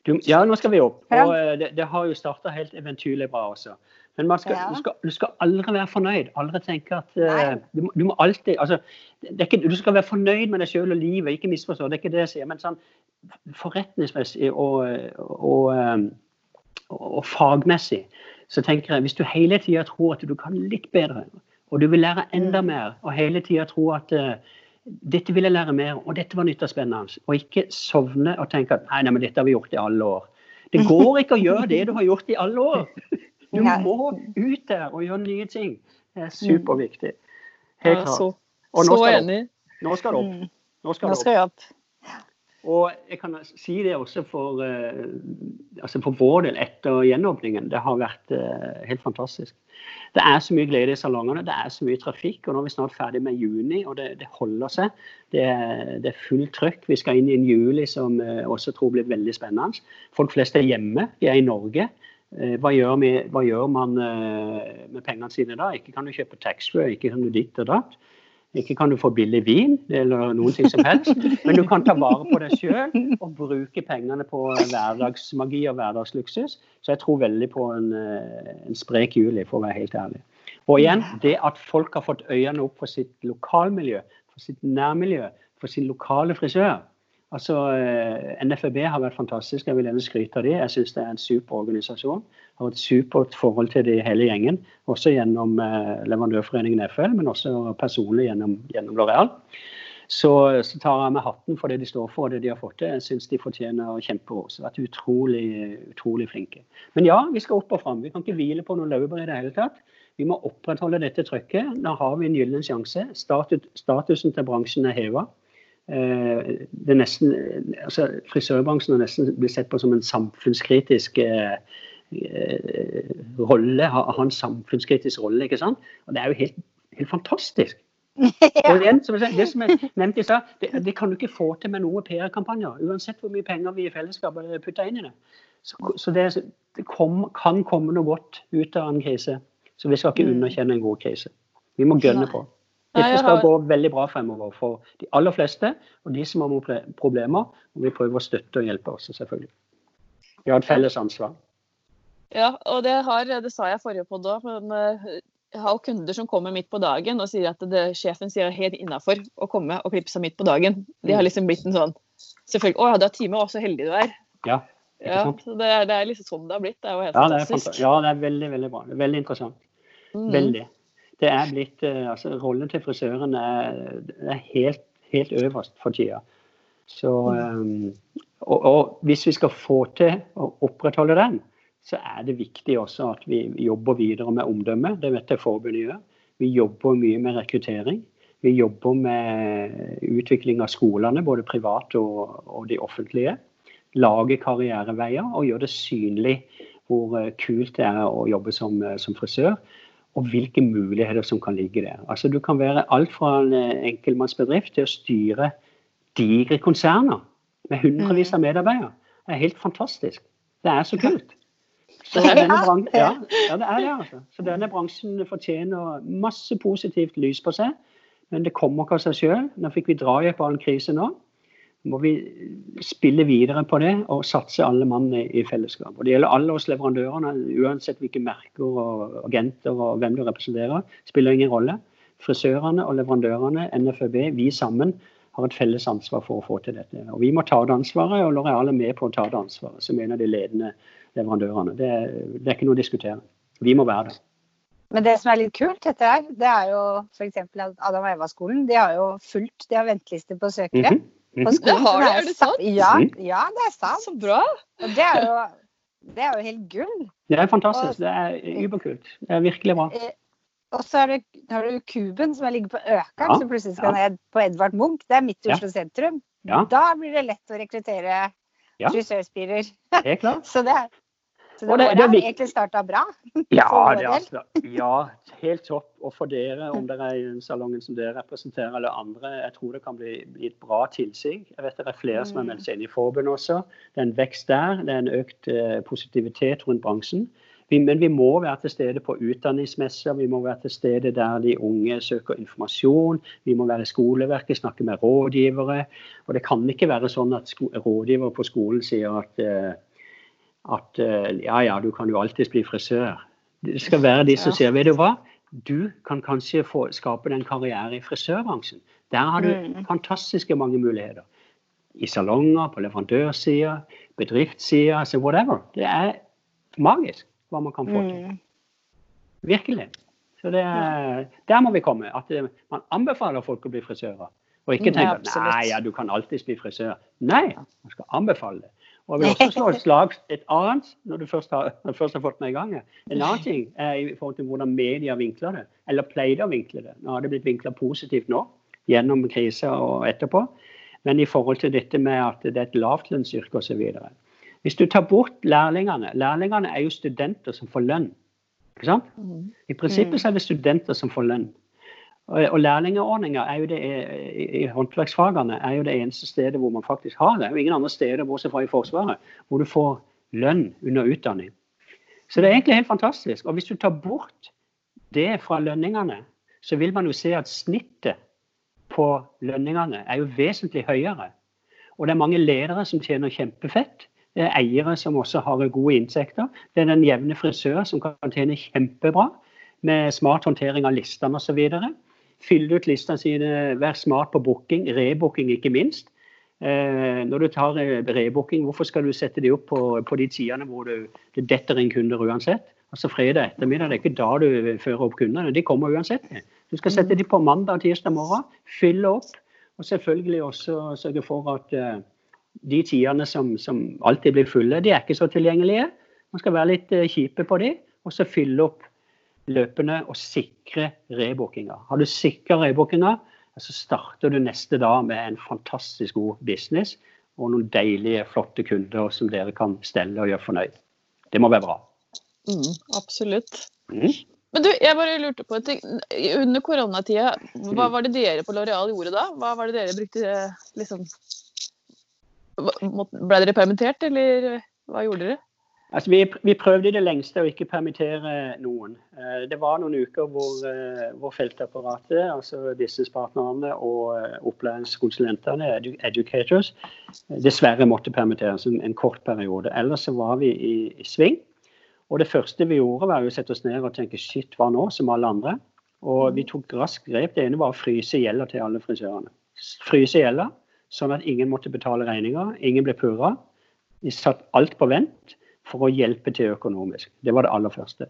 Du, ja, nå skal vi opp. Og eh, det, det har jo starta helt eventyrlig bra også. Men skal, Ja. du, skal, du skal aldri være fornøyd. Aldri tenke at uh, du, må- du må alltid altså, det ikke, Du skal være fornøyd med deg sjøl og livet, ikke misforstå. Det er ikke det jeg sier. Men sånn forretningsmessig og, og, og, og fagmessig så tenker jeg hvis du hele tida tror at du kan litt bedre, og du vil lære enda Mm. mer, og hele tida tror at uh, dette vil jeg lære mer, og dette var nytt og spennende, og ikke sovne og tenke at nei, nei, men dette har vi gjort i alle år. Det går ikke å gjøre det du har gjort i alle år. Du må ut der og gjøre nye ting. Det er superviktig. Helt Ja, klart. så, Og nå skal det opp. enig. Nå skal det opp. Mm. Nå skal det opp. opp. Og jeg kan si det også for, eh, altså for vår del etter gjenåpningen. Det har vært eh, helt fantastisk. Det er så mye glede i salongene, det er så mye trafikk. og Nå er vi snart ferdig med juni, og det, det holder seg. Det er, det er fullt trøkk. Vi skal inn i en juli som eh, også tror blir veldig spennende. Folk flest er hjemme, vi er i Norge. Eh, Hva gjør, vi, hva gjør man eh, med pengene sine da? Ikke kan du kjøpe taxfree, ikke kan du ditt og datt. Ikke kan du få billig vin eller noen ting som helst, men du kan ta vare på deg sjøl og bruke pengene på hverdagsmagi og hverdagsluksus. Så jeg tror veldig på en, eh, en sprek juli, for å være helt ærlig. Og igjen, det at folk har fått øynene opp for sitt lokalmiljø, for sitt nærmiljø, for sin lokale frisør. Altså, eh, NFB har vært fantastisk, jeg vil gjerne skryte av de. Jeg syns det er en super organisasjon. Har et supert forhold til de hele gjengen. Også gjennom eh, leverandørforeningen FL, men også personlig gjennom, gjennom Loreal. Så, så tar jeg med hatten for det de står for og det de har fått til. Jeg syns de fortjener kjemperos. Vært utrolig, utrolig flinke. Men ja, vi skal opp og fram. Vi kan ikke hvile på noen laurbær i det hele tatt. Vi må opprettholde dette trykket. Da har vi en gyllen sjanse. Status, statusen til bransjen er heva. Eh, det er nesten, altså, frisørbransjen har nesten blitt sett på som en samfunnskritisk eh, eh, rolle. Ha, ha en samfunnskritisk rolle, ikke sant? Og det er jo helt, helt fantastisk. Og igjen, som jeg det som jeg nevnte i stad, det, det kan du ikke få til med noen PR-kampanjer. Uansett hvor mye penger vi i fellesskapet putter inn i det. Så, så det, det kom, kan komme noe godt ut av en krise. Så vi skal ikke Mm. underkjenne en god krise. Vi må gønne på. Dette skal har- gå veldig bra fremover for de aller fleste. Og de som har problemer, Og vi prøver å støtte og hjelpe også, selvfølgelig. Vi har et felles ansvar. Ja, og det, har, det sa jeg forrige podd òg, men eh, jeg har kunder som kommer midt på dagen og sier at det, sjefen sier er helt innafor å komme og klippe seg midt på dagen. De har liksom blitt en sånn Selvfølgelig. Å ja, du har time, og så heldig du er. Ja, Ja, det, er- det er liksom sånn det har blitt. Det er jo helt Ja, fantastisk. fanta- ja, det er veldig, veldig bra. Veldig interessant. Mm. Veldig. Det er blitt, eh, altså Rollen til frisøren er, er helt, helt øverst for tida. Så, eh, og, og hvis vi skal få til å opprettholde den, så er det viktig også at vi jobber videre med omdømme. Det vet jeg forbundet gjør. Vi jobber mye med rekruttering. Vi jobber med utvikling av skolene, både private og, og de offentlige. Lage karriereveier og gjøre det synlig hvor eh, kult det er å jobbe som, som frisør og hvilke muligheter som kan ligge der. Altså, du kan være alt fra en eh, enkeltmannsbedrift til å styre digre konserner med hundrevis av medarbeidere. Det er helt fantastisk. Det er så kult. Så denne bransjen, ja, ja, det er det, altså. Så denne bransjen fortjener masse positivt lys på seg. Men det kommer ikke av seg sjøl. Nå fikk vi drahjelp av en krise nå. Må vi spille videre på det og satse alle mann i, fellesskap. Og Det gjelder alle oss leverandørene, uansett hvilke merker og agenter og hvem du representerer. spiller ingen rolle. Frisørene og leverandørene, NFØB, vi sammen har et felles ansvar for å få til dette. Og Vi må ta det ansvaret, og Loreal er med på å ta det ansvaret som en av de ledende leverandørene. Det, det er ikke noe å diskutere. Vi må være det. Men det som er litt kult dette her, det er jo f.eks. at Adam Eva-skolen De har jo fullt, de har venteliste på søkere. Mm mhm. På skolen, Det har du, er det sant? Ja, Mhm. ja, det er sant. Så bra! Og det er jo, det er jo helt gull. Det er fantastisk. Det er überkult. Det er virkelig bra. Eh, Og så det, har du Kuben, som ligger på Økern, Ja, som plutselig skal ja. ned på Edvard Munch. Det er midt i Ja. Oslo sentrum. Ja. Da blir det lett å rekruttere Ja. frisørspirer. Helt klart. Så det, så det, det- året det er har egentlig starta bra. Ja, det, er altså, ja, helt topp. Og for dere, om dere er i den salongen som dere representerer, eller andre, jeg tror det kan bli, bli et bra tilsig. Jeg vet det er flere som har meldt seg inn i forbundet også. Det er en vekst der. Det er en økt eh, positivitet rundt bransjen. Vi, men vi må være til stede på utdanningsmesser, vi må være til stede der de unge søker informasjon. Vi må være i skoleverket, snakke med rådgivere. Og det kan ikke være sånn at rådgivere på skolen sier at, eh, at eh, ja, ja, du kan jo alltids bli frisør. Det skal være de som sier Vet du hva? Du kan kanskje få, skape en karriere i frisørbransjen. Der har du Mm. fantastiske mange muligheter. I salonger, på leverandørsida, bedriftssida, altså whatever. Det er magisk hva man kan få til. Mm. Virkelig. Så det, er- Der må vi komme. At det, man anbefaler folk å bli frisører. Og ikke tenke ja, at nei, ja, du kan alltids bli frisør. Nei, man skal anbefale det. Og jeg vil også slå et slag et annet, når du først har, du først har fått meg i gang. En annen ting er i forhold til hvordan media vinkler det, eller pleide å vinkle det. Nå har det blitt vinkla positivt nå, gjennom krisa og etterpå. Men i forhold til dette med at det er et lavtlønnsyrke osv. Hvis du tar bort lærlingene Lærlingene er jo studenter som får lønn. Ikke sant? Mm. I prinsippet så er det studenter som får lønn. Og, og lærlingordninga det, i, i håndverksfagene er jo det eneste stedet hvor man faktisk har det. Jo ingen andre steder bortsett fra i Forsvaret hvor du får lønn under utdanning. Så det er egentlig helt fantastisk. Og hvis du tar bort det fra lønningene, så vil man jo se at snittet på lønningene er jo vesentlig høyere. Og det er mange ledere som tjener kjempefett. Det er eiere som også har gode inntekter. Det er den jevne frisør som kan tjene kjempebra med smart håndtering av listene osv. Fylle ut listene sine, vær smart på booking, rebooking ikke minst. Eh, når du tar eh, rebooking, hvorfor skal du sette de opp på, på de tidene hvor du, det detter inn kunder uansett? Altså Fredag ettermiddag, det er ikke da du fører opp kundene, de kommer uansett. Du skal sette de på mandag og tirsdag morgen, fylle opp, og selvfølgelig også sørge for at eh, de tidene som, som alltid blir fulle, de er ikke så tilgjengelige. Man skal være litt kjipe på de, og så fylle opp løpende og sikre rebookinga. Har du sikra rebookinga, så starter du neste dag med en fantastisk god business og noen deilige, flotte kunder som dere kan stelle og gjøre fornøyd. Det må være bra. Mm, absolutt. Mm. Men du, jeg bare lurte på en ting. Under koronatida, hva var det dere på Loreal gjorde da? Hva var det dere brukte liksom Ble dere permittert, eller hva gjorde dere? Altså, vi, vi prøvde i det lengste å ikke permittere noen. Eh, Det var noen uker hvor, eh, hvor feltapparatet, altså businesspartnerne og eh, opplæringskonsulentene, edu educators, dessverre måtte permitteres en, kort periode. Ellers så var vi i, i sving. Og det første vi gjorde, var å sette oss ned og tenke shit, hva nå, som alle andre. Og vi tok raskt grep. Det ene var å fryse gjelda til alle frisørene. Fryse gjelda, sånn at ingen måtte betale regninger. Ingen ble purra. Vi satt alt på vent for å hjelpe til økonomisk. Det var det aller første.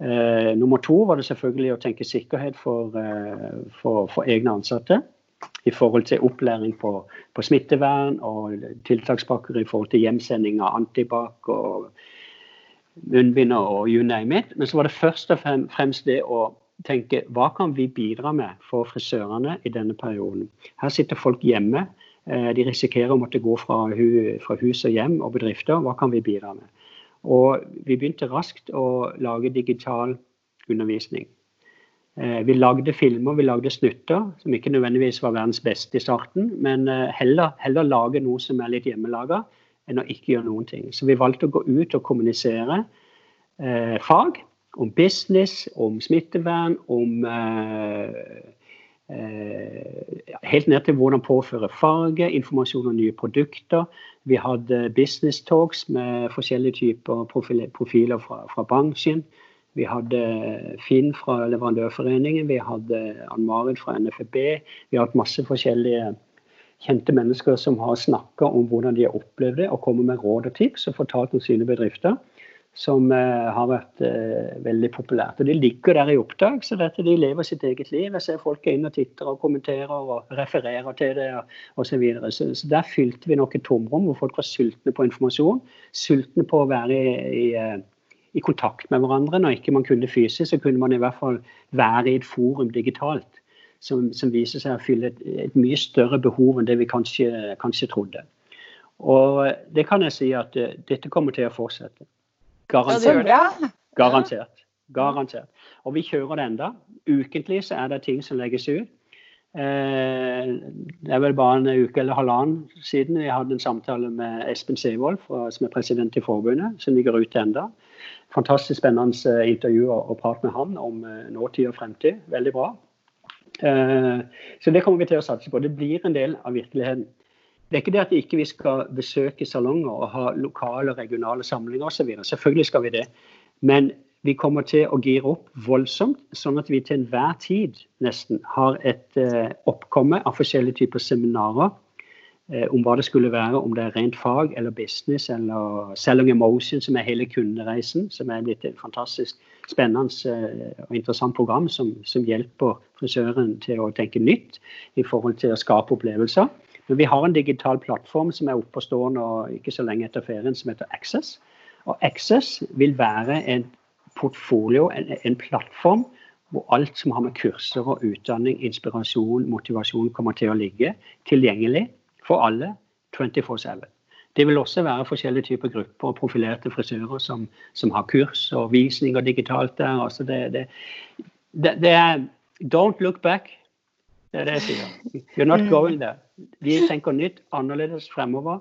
Eh, nummer to var det selvfølgelig å tenke sikkerhet for, eh, for, for egne ansatte. I forhold til opplæring på, på smittevern og tiltakspakker i forhold til hjemsending av antibac og munnbind og you name it. Men så var det først og fremst det å tenke hva kan vi bidra med for frisørene i denne perioden. Her sitter folk hjemme. Eh, De risikerer å måtte gå fra hus og hjem og bedrifter. Hva kan vi bidra med? Og vi begynte raskt å lage digital undervisning. Eh, Vi lagde filmer, vi lagde snutter, som ikke nødvendigvis var verdens beste i starten, men eh, heller, heller lage noe som er litt hjemmelaga, enn å ikke gjøre noen ting. Så vi valgte å gå ut og kommunisere eh, fag om business, om smittevern, om eh, Helt ned til hvordan påføre farge, informasjon om nye produkter. Vi hadde business talks med forskjellige typer profiler fra, fra bransjen. Vi hadde Finn fra Leverandørforeningen, vi hadde Ann-Marit fra NFB. Vi har hatt masse forskjellige kjente mennesker som har snakka om hvordan de har opplevd det, og kommet med råd og tips og fortalt om sine bedrifter. Som eh, har vært eh, veldig populært. Og De ligger der i opptak, så dette, de lever sitt eget liv. Jeg ser folk er inne og titter og kommenterer og refererer til det osv. Så, videre. så Så der fylte vi nok et tomrom hvor folk var sultne på informasjon. Sultne på å være i, i, eh, i kontakt med hverandre. Når ikke man kunne fysisk, så kunne man i hvert fall være i et forum digitalt. Som, som viser seg å fylle et, et mye større behov enn det vi kanskje, kanskje trodde. Og det kan jeg si at dette kommer til å fortsette. Garantert. Ja, Garantert. Garantert. Og vi kjører det enda. Ukentlig så er det ting som legges ut. Eh, det er vel bare en uke eller halvannen siden vi hadde en samtale med Espen Sevold, som er president i forbundet, som ligger ute enda. Fantastisk spennende eh, intervju og, prate prat med han om eh, nåtid og fremtid. Veldig bra. Eh, så det kommer vi til å satse på. Det blir en del av virkeligheten. Det er ikke det at ikke vi skal besøke salonger og ha lokale og regionale samlinger osv. Selvfølgelig skal vi det. Men Vi kommer til å gire opp voldsomt, sånn at vi til enhver tid nesten har et eh, oppkomme av forskjellige typer seminarer eh, om hva det skulle være, om det er rent fag eller business eller selling emotion, som er hele kundereisen, som er blitt et fantastisk spennende eh, og interessant program som, som hjelper frisøren til å tenke nytt i forhold til å skape opplevelser. Men vi har en digital plattform som er oppe og stående og ikke så lenge etter ferien, som heter Access. Og Access vil være en portfolio, en, en, plattform hvor alt som har med kurser og utdanning, inspirasjon, motivasjon kommer til å ligge tilgjengelig for alle 24-7. Det vil også være forskjellige typer grupper og profilerte frisører som, som har kurs og visninger digitalt der. Altså det, det, det, det, er Don't look back. Det er det jeg sier. You're not going there. Vi tenker nytt, annerledes fremover.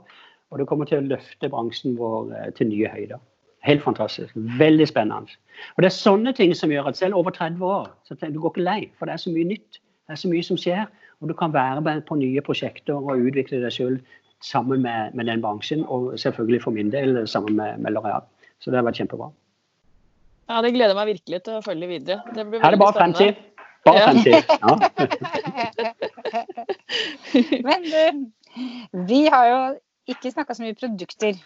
Og det kommer til å løfte bransjen vår eh, til nye høyder. Helt fantastisk. Veldig spennende. Og Det er sånne ting som gjør at selv over 30 år så du går ikke lei, for det er så mye nytt. Det er så mye som skjer. Og du kan være med på nye prosjekter og utvikle deg selv sammen med, med, den bransjen. Og selvfølgelig for min del sammen med, med L'Oreal. Så det har vært kjempebra. Ja, Det gleder meg virkelig til å følge videre. Det blir Her er det bare fremtid. Bare ja. til. Ja. Men du, vi har jo ikke snakka så mye produkter.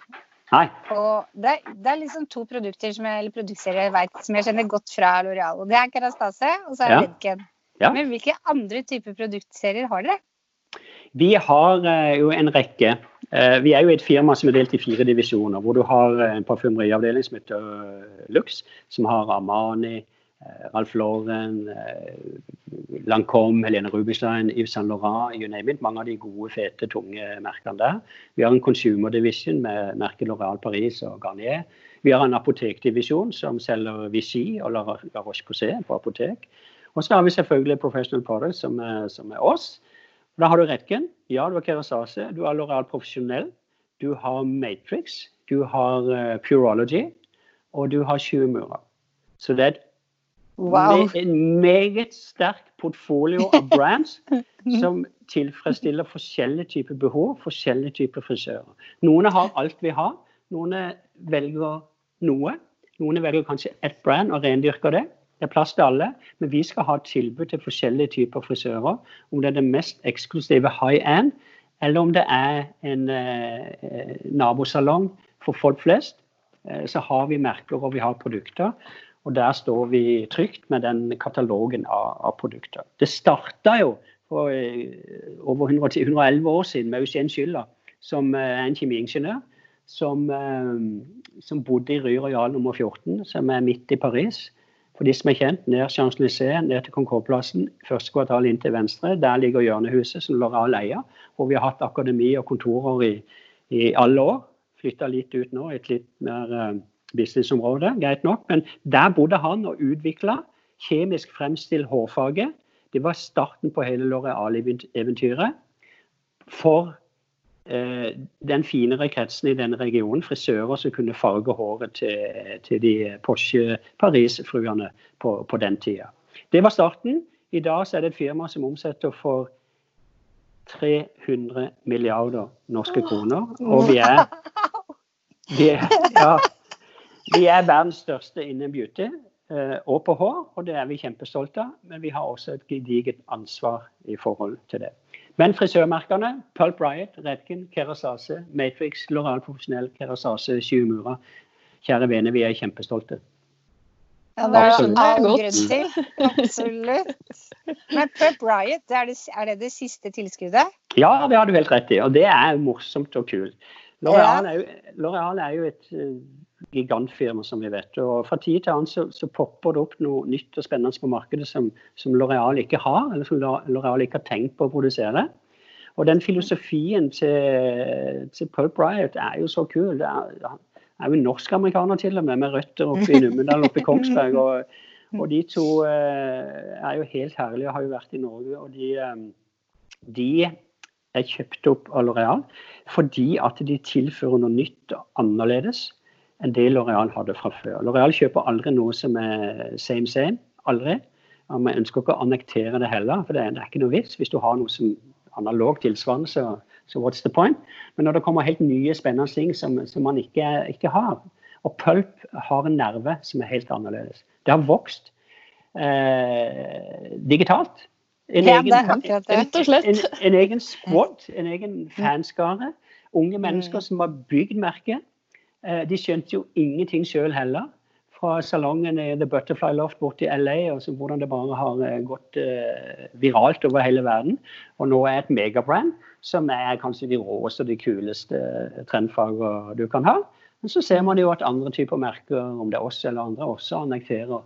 Nei. Og det, det er liksom to produkter som jeg, eller produktserier jeg vet, som jeg kjenner godt fra Loreal. og Det er Kerastase og så er det ja. Redken. Ja. Men hvilke andre typer produktserier har dere? Vi har uh, jo en rekke. Uh, vi er jo et firma som er delt i fire divisjoner. Hvor du har en parfymeriavdeling som heter Lux, som har Armani, Eh, Ralf Lauren, eh, Lancôme, Helene Rubinstein, Yves Saint Laurent, you name it. Mange av de gode, fete, tunge merkene der. Vi har en consumer division med merket Loreal Paris og Garnier. Vi har en apotekdivisjon som selger Vichy og La Roche-Posay på apotek. Og så har vi selvfølgelig Professional Products, som er, som er oss. Da har du Redken, ja, du har Kerasase, du har Loreal Profesjonell, du har Matrix, du har uh, Purology, og du har Sjuemura. Så det er et Wow. Med en meget sterk portfolio av brands som tilfredsstiller forskjellige typer behov, forskjellige typer frisører. Noen har alt vi har, noen velger noe. Noen velger kanskje ett brand og rendyrker det. Det er plass til alle, men vi skal ha tilbud til forskjellige typer frisører. Om det er det mest eksklusive high end, eller om det er en eh, nabosalong for folk flest, eh, så har vi merker og vi har produkter. Og der står vi trygt med den katalogen av, av produkter. Det starta jo for eh, over 110, 111 år siden med Eugen Schiller, som eh, er en kjemiingeniør. Som, eh, som, bodde i Rue Royal nummer 14, som er midt i Paris. For de som er kjent, ned Champs-Élysées, ned til Concorde-plassen, første kvartal inn til venstre. Der ligger hjørnehuset som Loral eier, hvor vi har hatt akademi og kontorer i, i alle år. Flytta litt ut nå, et litt mer businessområde, greit nok. Men der bodde han og utvikla kjemisk fremstilt hårfarge. Det var starten på hele Loreal-eventyret. For eh, den finere kretsen i denne regionen, frisører som kunne farge håret til, til de Porsche Paris-fruene på, på, den tida. Det var starten. I dag er det et firma som omsetter for 300 milliarder norske kroner. Og vi er, vi er ja, vi er verdens største innen beauty eh, og på hår, og det er vi kjempestolte av. Men vi har også et gedigent ansvar i forhold til det. Men frisørmerkene Pulp Riot, Redken, Kerasase, Matrix, Loral Profesjonell, Kerasase, Sjuemura. Kjære venner, vi er kjempestolte. Ja, det er det all grunn til. Absolutt. Men Pulp Riot, er det, er det, det siste tilskuddet? Ja, det har du helt rett i. Og det er morsomt og kult. L'Oreal er, er, jo et eh, gigantfirma, som vi vet. Og Fra tid til annen så, så, popper det opp noe nytt og spennende på markedet som, som L'Oreal ikke har, eller som L'Oreal ikke har tenkt på å produsere. Og den filosofien til, til Pulp Riot er jo så kul. Det er, er jo norsk-amerikaner til og med, med røtter oppe i Numedal, oppe i Kongsberg. Og, og, de to eh, er jo helt herlige og har jo vært i Norge. Og de, eh, de er kjøpt opp av L'Oreal fordi at de tilfører noe nytt og annerledes enn det Loreal hadde fra før. Loreal kjøper aldri noe som er same same. Aldri. Og vi ønsker ikke å annektere det heller, for det er, det er ikke noe vits. Hvis du har noe som analog tilsvarende, så, så what's the point? Men når det kommer helt nye, spennende ting som, som man ikke, ikke, har, Og pulp har en nerve som er helt annerledes. Det har vokst eh, digitalt. En ja, egen, og slett. En, en egen squad, en egen fanskare. Unge mennesker mm. som har bygd merket. Eh, de skjønte jo ingenting sjøl heller. Fra salongen i The Butterfly Loft borte i LA, og så hvordan det bare har eh, gått uh, viralt over hele verden. Og nå er et megabrand som er kanskje de råeste og de kuleste trendfagene du kan ha. Men så ser man jo at andre typer merker, om det er oss eller andre, også annekterer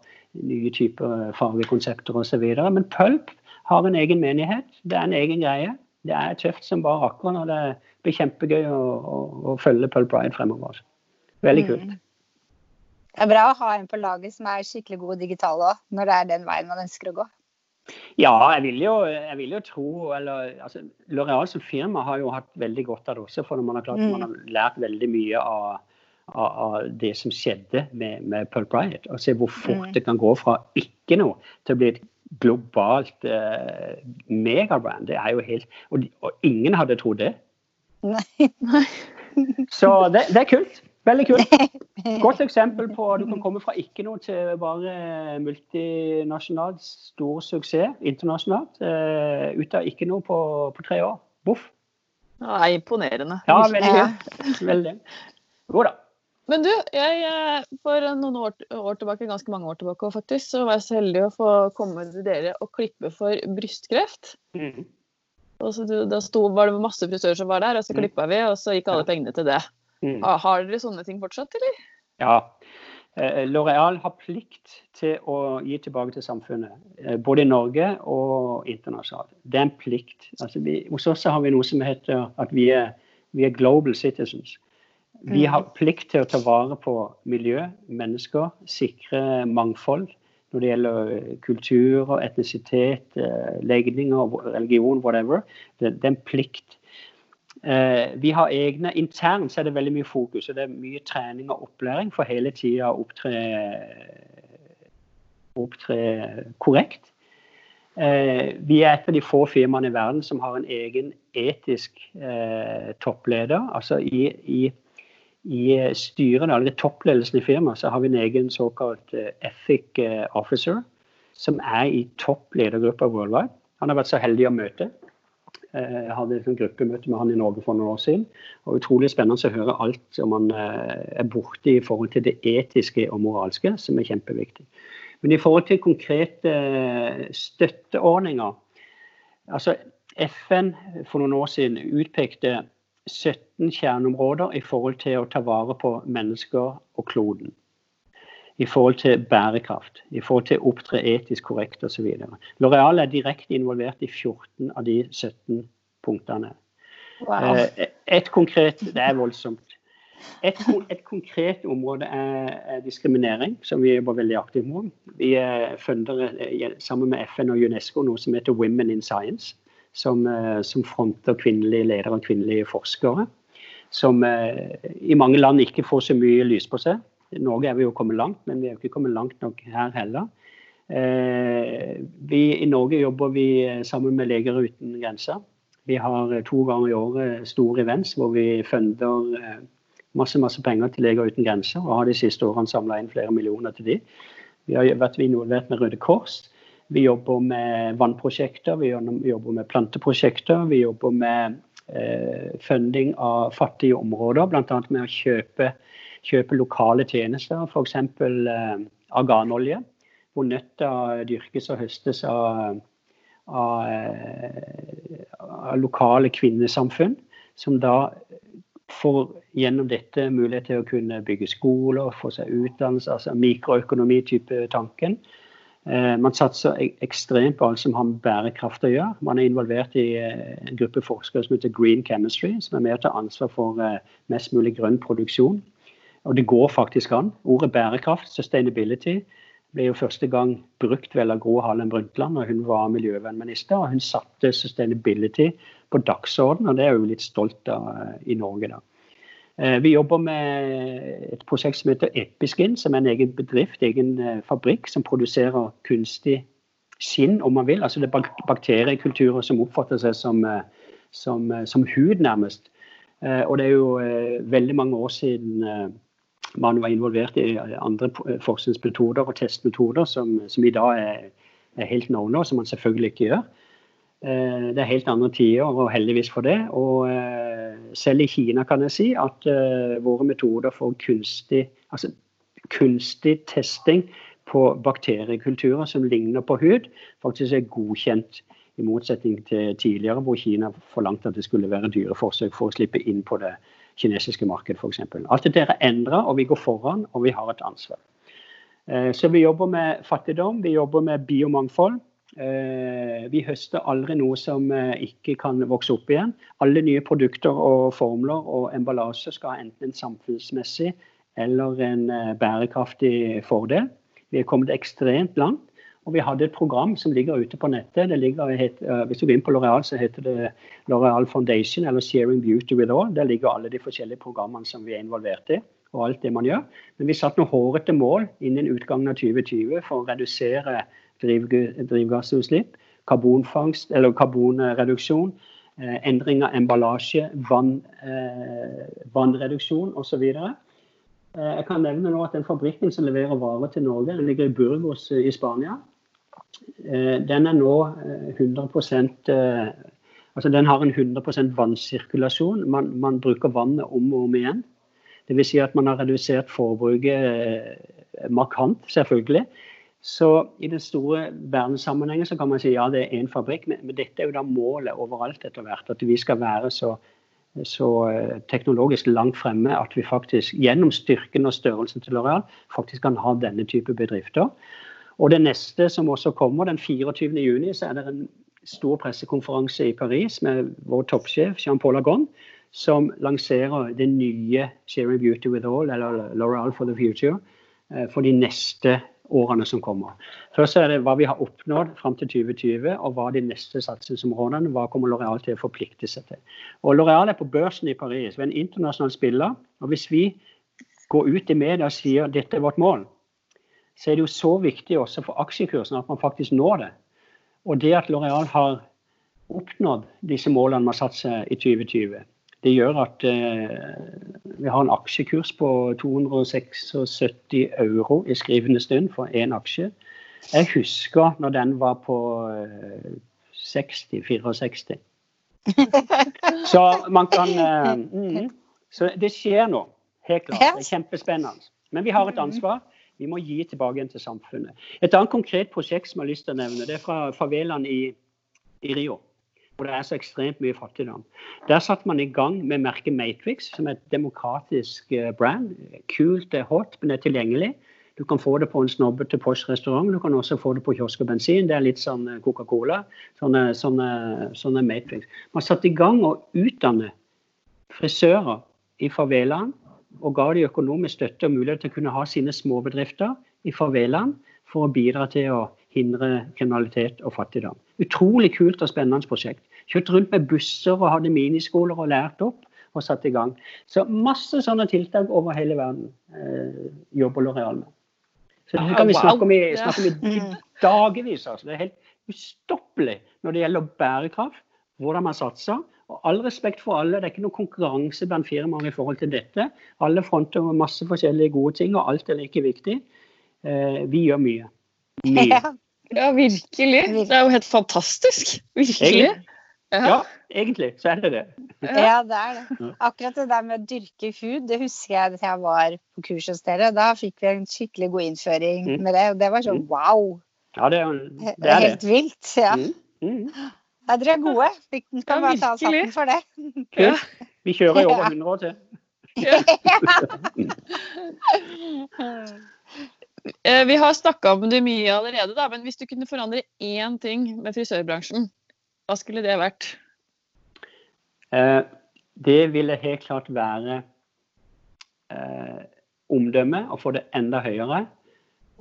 nye typer fargekonsepter osv. Men pulp har en egen menighet. Det er en egen greie. Det er tøft som bare akkurat når det blir kjempegøy å, å, å følge Pulp Bride fremover. Veldig mm. kult. Mm. Det er bra å ha en på laget som er skikkelig god digital òg, når det er den veien man ønsker å gå. Ja, jeg vil jo, jeg vil jo tro eller, altså, L'Oreal som firma har jo hatt veldig godt av det også. For man har, klart, mm. man har lært veldig mye av, av, av det som skjedde med, med Pulp Riot. Og se hvor fort mm. det kan gå fra ikke noe til å bli et globalt eh, megabrand. Det er jo helt og, og, ingen hadde trodd det. Nei. Så det, det, er kult. Veldig kult. Godt eksempel på at du kan komme fra ikke noe til bare multinasjonalt stor suksess internasjonalt. Uh, ut av ikke noe på, på tre år. Boff. Det er imponerende. Ja, veldig. veldig. Jo da. Men du, jeg, eh, for noen år, år, tilbake, ganske mange år tilbake faktisk, så var jeg så heldig å få komme til dere og klippe for brystkreft. Mm. Og så Da sto, var det masse frisører som var der, og så mm. klippa vi, og så gikk alle pengene til det. Mm. Har, dere sånne ting fortsatt, eller? Ja. Eh, L'Oreal har plikt til å gi tilbake til samfunnet, eh, både i Norge og internasjonalt. Det er en plikt. Altså vi, hos oss har vi noe som heter at vi er, vi er global citizens. Vi mm. har plikt til å ta vare på miljø, mennesker, sikre mangfold når det gjelder eh, kultur og etnisitet, legninger, religion, whatever. Det, det er en plikt. Eh, vi har egne Internt så er det veldig mye fokus. og Det er mye trening og opplæring for hele tida å opptre, opptre korrekt. Vi er et av de få firmaene i verden som har en egen etisk toppleder. altså i, i i styrene, eller toppledelsen i firmaet, så har vi en egen såkalt eh, ethic eh, officer, som er i toppledergruppa worldwide. Han har vært så heldig å møte. Eh, jeg hadde et gruppemøte med han i Norge for noen år siden. og Utrolig spennende å høre alt som han er borti i forhold til det etiske og moralske, som er kjempeviktig. Men i forhold til konkrete støtteordninger altså FN for noen år siden utpekte 17 kjerneområder i forhold til å ta vare på mennesker og kloden. I forhold til bærekraft, i forhold til å opptre etisk korrekt osv. Loreal er direkte involvert i 14 av de 17 punktene. Wow. Eh, et konkret, Det er voldsomt. Et, et konkret område er, er, diskriminering, som vi jobber veldig aktivt med. Vi funder eh, sammen med FN og UNESCO noe som heter Women in Science som, eh, som fronter kvinnelige ledere og kvinnelige forskere. Som eh, i mange land ikke får så mye lys på seg. I Norge er vi jo kommet langt, men vi er ikke kommet langt nok her heller. Eh, vi, I Norge jobber vi sammen med Leger uten grenser. Vi har to ganger i året store events hvor vi funder masse masse penger til Leger uten grenser, og har de siste årene samla inn flere millioner til de. Vi har vært involvert med Røde Kors. Vi jobber med vannprosjekter, vi jobber med planteprosjekter. Vi jobber med eh, funding av fattige områder, bl.a. med å kjøpe, kjøpe lokale tjenester, f.eks. Eh, arganolje. Hvor nøtter dyrkes og høstes av, av, eh, av lokale kvinnesamfunn. Som da får gjennom dette mulighet til å kunne bygge skoler, få seg utdannelse, altså mikroøkonomi-type tanken. Eh, man satser ekstremt på alt som har med bærekraft å gjøre. Man er involvert i eh, en gruppe forskere som heter Green Chemistry, som er med å ta ansvar for mest mulig grønn produksjon. Og det går faktisk an. Ordet bærekraft, sustainability, ble jo første gang brukt vel av Gro Harlem Brundtland når hun var miljøvernminister. og Hun satte sustainability på dagsorden, og det er jo litt stolt av i Norge. da. Eh, vi jobber med et prosjekt som heter Episkin, som er en egen bedrift, egen eh, fabrikk, som produserer kunstig skinn, om man vil. Altså det er bakteriekulturer som oppfatter seg som, eh, som, som hud, nærmest. Og det er jo veldig mange år siden man var involvert i andre forskningsmetoder og testmetoder som, som i dag er, er helt no-no, som man selvfølgelig ikke gjør. Eh, det er helt andre tider, og heldigvis for det. Og eh, selv i Kina kan jeg si at eh, våre metoder for kunstig, altså kunstig testing på bakteriekulturer som ligner på hud, faktisk er godkjent. I motsetning til tidligere, hvor Kina forlangte at det skulle være dyreforsøk for å slippe inn på det kinesiske markedet f.eks. Alt dette er endra, og vi går foran, og vi har et ansvar. Så vi jobber med fattigdom, vi jobber med biomangfold. Eh, vi høster aldri noe som eh, ikke kan vokse opp igjen. Alle nye produkter og formler og emballasje skal ha enten en samfunnsmessig eller en eh, bærekraftig fordel. Vi er kommet ekstremt langt. Og vi hadde et program som ligger ute på nettet. Ligger, hvis du går inn på L'Oreal, så heter det L'Oreal Foundation eller Sharing Beauty with All. Der ligger alle de forskjellige programmene som vi er involvert i og alt det man gjør. Men vi satte noen hårete mål innen utgangen av 2020 for å redusere drivgassutslipp, karbonfangst eller karbonreduksjon, eh, endring av emballasje, vann, eh, vannreduksjon osv. Eh, jeg kan nevne nå at den fabrikken som leverer varer til Norge, den ligger i Burgos i Spania. Den er nå 100% altså Den har en 100 vannsirkulasjon. Man, man, bruker vannet om og om igjen. Dvs. Si at man har redusert forbruket markant, selvfølgelig. Så i den store verdenssammenhengen så kan man si ja, det er én fabrikk, men, dette er jo da målet overalt etter hvert. At vi skal være så, så eh, teknologisk langt fremme at vi faktisk gjennom styrken og størrelsen til L'Oreal faktisk kan ha denne type bedrifter. Og det neste som også kommer, den 24. juni, så er det en stor pressekonferanse i Paris med vår toppsjef Jean-Paul Agon, som lanserer det nye Sharing Beauty with All, eller L'Oreal for the Future, eh, for de neste årene som kommer. Først er det hva vi har oppnådd fram til 2020, og hva de neste satsingsområdene hva kommer L'Oreal til å forplikte seg til. Og L'Oreal er på børsen i Paris, ved en internasjonal spiller. og Hvis vi går ut i media og sier dette er vårt mål, så er det jo så viktig også for aksjekursen at man faktisk når det. Og det at L'Oreal har oppnådd disse målene man har satt seg i 2020, det gjør at eh, vi har en aksjekurs på 276 euro i skrivende stund for én aksje. Jeg husker når den var på 60-64. Eh, så man kan eh, mm, Så det skjer nå. Helt klart. Det er kjempespennende. Men vi har et ansvar. Vi må gi tilbake igjen til samfunnet. Et annet konkret prosjekt som jeg har lyst til å nevne, det er fra favelaen i, i Rio hvor det er så ekstremt mye fattigdom. Der satte man i gang med merket Matrix, som er et demokratisk eh, brand. Kult, det er hot, men det er tilgjengelig. Du kan få det på en snobbete postrestaurant, Du kan også få det på kiosk og bensin. Det er litt sånn eh, Coca-Cola. Sånne, sånne, sånne, Matrix. Man satte i gang å utdanne frisører i favelaen og ga de økonomisk støtte og mulighet til å kunne ha sine småbedrifter i favelaen for å bidra til å hindre kriminalitet og fattigdom. Utrolig kult og spennende prosjekt. Kjørt rundt med busser og hadde miniskoler og lært opp og satt i gang. Så masse sånne tiltak over hele verden eh, jobber Loreal med. Så det kan vi snakke om i, snakke om i mm. dagevis. Altså. Det er helt ustoppelig når det gjelder bærekraft, hvordan man satser. Og all respekt for alle, det er ikke noe konkurranse blant firmaene i forhold til dette. Alle fronter masse forskjellige gode ting, og alt er like viktig. Eh, vi gjør mye. Mye. Ja, virkelig. Det er jo helt fantastisk. Virkelig. Ja. ja, egentlig så er det det. Ja, det er det. Akkurat det der med å dyrke hud, det husker jeg da jeg var på kurs hos dere. Da fikk vi en skikkelig god innføring mm. med det, og det var sånn mm. wow. Ja, det, det er det. Helt vilt. Ja. Mm. Mm. Ja, dere er gode. Vi kan bare ta oss hatten for det. Ja. Vi kjører i over 100 år til. Ja. Eh, vi har snakka om det mye allerede, da, men hvis du kunne forandre én ting med frisørbransjen, hva skulle det vært? Eh, det ville helt klart være eh, omdømme, å få det enda høyere,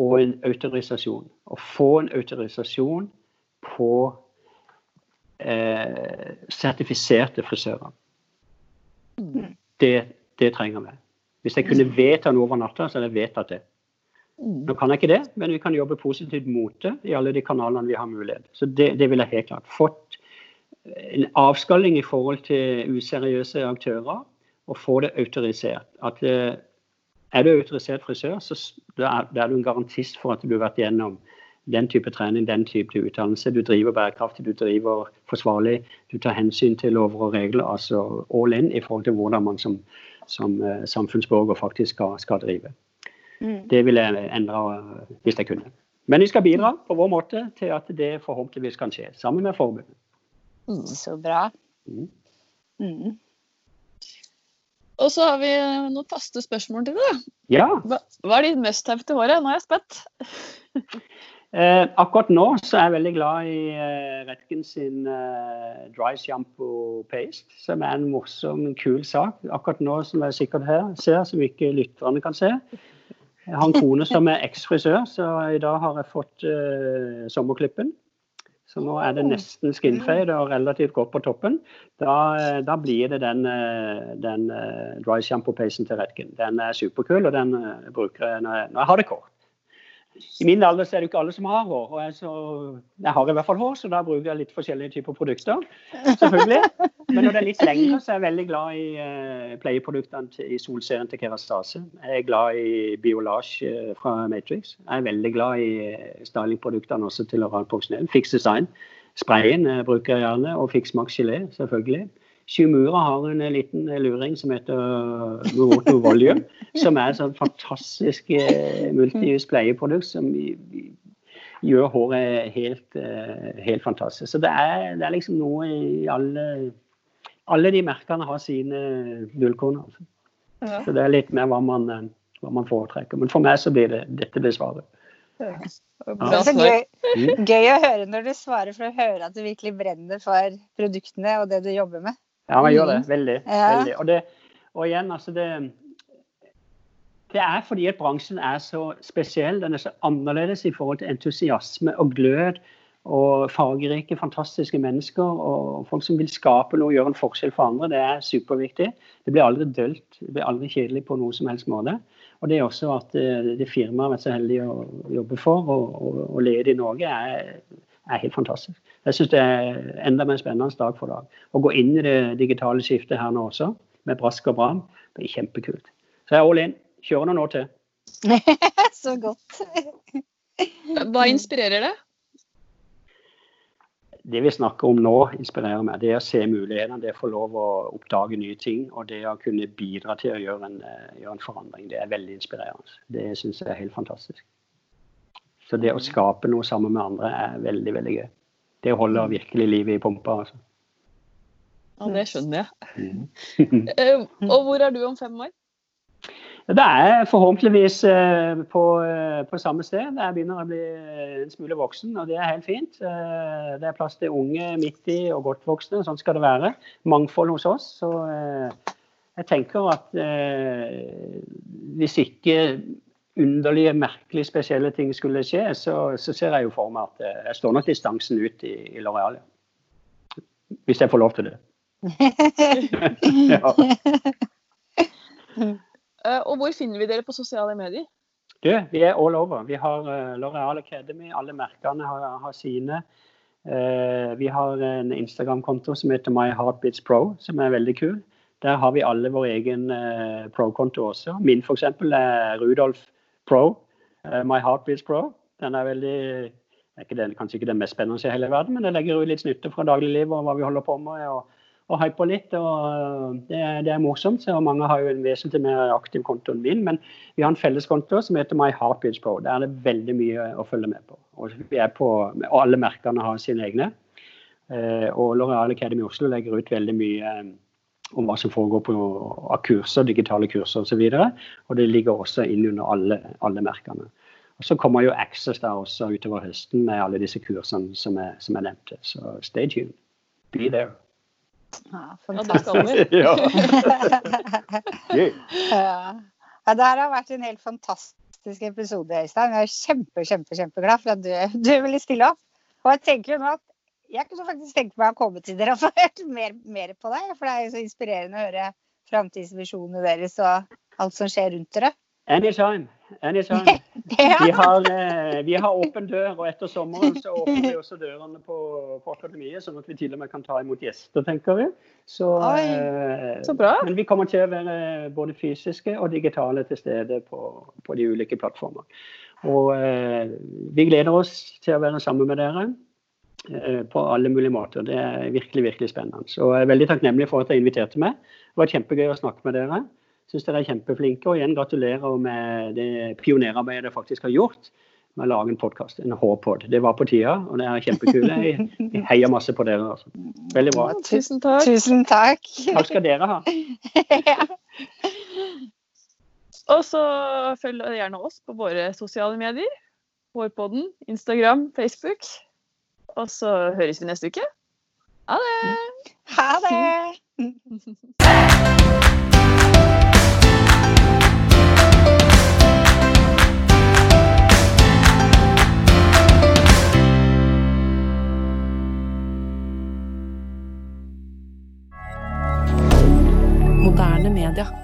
og en autorisasjon. Å få en autorisasjon på eh, sertifiserte frisører. Mm. Det, det trenger vi. Hvis jeg kunne vedta noe over natta, så hadde jeg vedtatt det. Mm. Nå kan jeg ikke det, men vi kan jobbe positivt mot det i alle de kanalene vi har mulighet. Så det, det vil jeg helt klart. Fått en avskalling i forhold til useriøse aktører og få det autorisert. At eh, Er du autorisert frisør, så er, er du en garantist for at du har vært gjennom den type trening, den type utdannelse. Du driver bærekraftig, du driver forsvarlig. Du tar hensyn til lover og regler. Altså all in i forhold til hvordan man som, som uh, samfunnsborger faktisk skal, skal drive. Mm. Det ville jeg endre hvis jeg kunne. Men vi skal bidra på vår måte til at det forhåpentligvis kan skje, sammen med forbundet. Mm. Så bra. Mm. mm. Og så har vi noen faste spørsmål til deg. Ja. Hva, hva er ditt must-have til håret? Nå er jeg spent. eh, akkurat nå så er jeg veldig glad i eh, Redken sin eh, dry shampoo paste, som er en morsom, kul sak. Akkurat nå som jeg sikkert her ser, som ikke lytterne kan se. Jeg har en kone som er eksfrisør, så i dag har jeg fått eh, sommerklippen. Så nå er det nesten skinfade og relativt godt på toppen. Da, eh, da blir det den, eh, den eh, dry shampoo-pasten til Redken. Den er superkul, og den bruker jeg når jeg, når jeg har det kort. I min alder så er det ikke alle som har hår. og jeg, så, jeg, har i hvert fall hår, så da bruker jeg litt forskjellige typer produkter. selvfølgelig. Men når det er litt lengre, så er jeg veldig glad i uh, pleieproduktene i solserien til Kerastase. Jeg er glad i Biolage uh, fra Matrix. Jeg er veldig glad i uh, stylingproduktene også til Oral Profesjonell. Fix Design. Sprayen uh, bruker jeg gjerne, og Fix Max Gelé, selvfølgelig. Shimura har en liten luring som heter Moroto Volume, som er et sånn fantastisk eh, multius pleieprodukt som gjør håret helt, eh, helt fantastisk. Så det er, det er, liksom noe i alle Alle de merkene har sine nullkorn. Altså. Så det er litt mer hva man, eh, hva man, foretrekker. Men for meg så blir det dette blir svaret. Ja. Det er så gøy, mm. gøy, å høre når du svarer, for å høre at du virkelig brenner for produktene og det du jobber med. Ja, man gjør det. Mm. Veldig. Ja. veldig. Og, det, og, igjen, altså det Det er fordi at bransjen er så spesiell. Den er så annerledes i forhold til entusiasme og glød. Og fargerike, fantastiske mennesker og folk som vil skape noe, og gjøre en forskjell for andre. Det er superviktig. Det blir aldri dølt. Det blir aldri kjedelig på noen som helst måte. Og det er også at eh, det firmaet har vært så heldig å jobbe for og, og, og lede i Norge, er er helt fantastisk. Jeg syns det er enda mer spennende dag for dag. Å gå inn i det digitale skiftet her nå også, med brask og bram, det er kjempekult. Så jeg er all in. Kjører noen år til. Så godt. Hva inspirerer det? Det vi snakker om nå, inspirerer meg. Det er å se mulighetene, det å få lov å oppdage nye ting. Og det å kunne bidra til å gjøre en, eh, gjøre en forandring. Det er veldig inspirerende. Det syns jeg er helt fantastisk. Så det å skape noe sammen med andre er veldig, veldig gøy. Det holder virkelig livet i pumpa. Altså. Ja, det skjønner jeg. Mm. Eh, og hvor er du om fem år? Det er forhåpentligvis eh, på, eh, på, samme sted. Jeg begynner å bli en smule voksen, og det er helt fint. Det er plass til unge, midt i og godt voksne. Sånn skal det være. Mangfold hos oss. Så jeg tenker at hvis ikke underlige, merkelige, spesielle ting skulle skje, så, så, ser jeg jo for meg at eh, jeg står nok distansen ut i, i Loreal. Hvis jeg får lov til det. ja. uh, og hvor finner vi dere på sosiale medier? Du, vi er all over. Vi har uh, L'Oreal Academy. Alle merkene har, har sine. Uh, vi har en Instagram-konto som heter My Heartbeats Pro, som er veldig kul. Der har vi alle vår egen pro-konto også. Min f.eks. er Rudolf Pro. Uh, My Heartbeats Pro. Den er veldig ikke den, kanskje ikke den mest spennende i hele verden, men det legger ut litt snutter fra dagliglivet og hva vi holder på med. og, og hyper litt, og eh, det, det, er morsomt. så Mange har jo en vesentlig mer aktiv konto enn min, men vi har en felleskonto som heter My Heartbeats Pro. Der er det veldig mye å følge med på. Og, vi på, og alle merkene har sine egne. Uh, og L'Oreal Academy Oslo legger ut veldig mye om hva som foregår på, av kurser, digitale kurser osv. Og, så og det ligger også inn under alle, alle merkene. Og Så kommer jo Access der også utover høsten med alle disse kursene som jeg, som jeg nevnte. Så stay tuned. Be there. Ja, fantastisk. ja. ja. ja, det her har vært en helt fantastisk episode, Øystein. Jeg er kjempe, kjempe, kjempeglad for at du, du ville stille opp. Og jeg tenker jo nå at jeg kunne faktisk tenkt meg å komme til dere og få hørt mer, mer, på deg. For det er jo så inspirerende å høre framtidsvisjonene deres og alt som skjer rundt dere. Anytime. Anytime. Ja. Vi har, eh, vi har åpen dør, og etter sommeren så åpner vi også dørene på, på akademiet, sånn at vi til og med kan ta imot gjester, tenker vi. Så, Oi, eh, så bra. Men vi kommer til å være både fysiske og digitale til stede på, på de ulike plattformer. Og eh, vi gleder oss til å være sammen med dere eh, på alle mulige måter. Det er virkelig, virkelig spennende. Så jeg er veldig takknemlig for at dere inviterte meg. Det var kjempegøy å snakke med dere. Syns dere er kjempeflinke. Og igjen gratulerer med det pionerarbeidet dere faktisk har gjort med å lage en podkast, en H-pod. Det var på tida, og det er kjempekule. Jeg, heier masse på dere. Altså. Veldig bra. Tusen takk. Tusen takk. Takk skal dere ha. Ja. Og så følg gjerne oss på våre sosiale medier. Hårpodden, Instagram, Facebook. Og så høres vi neste uke. Ha det! Ha det. Moderne media.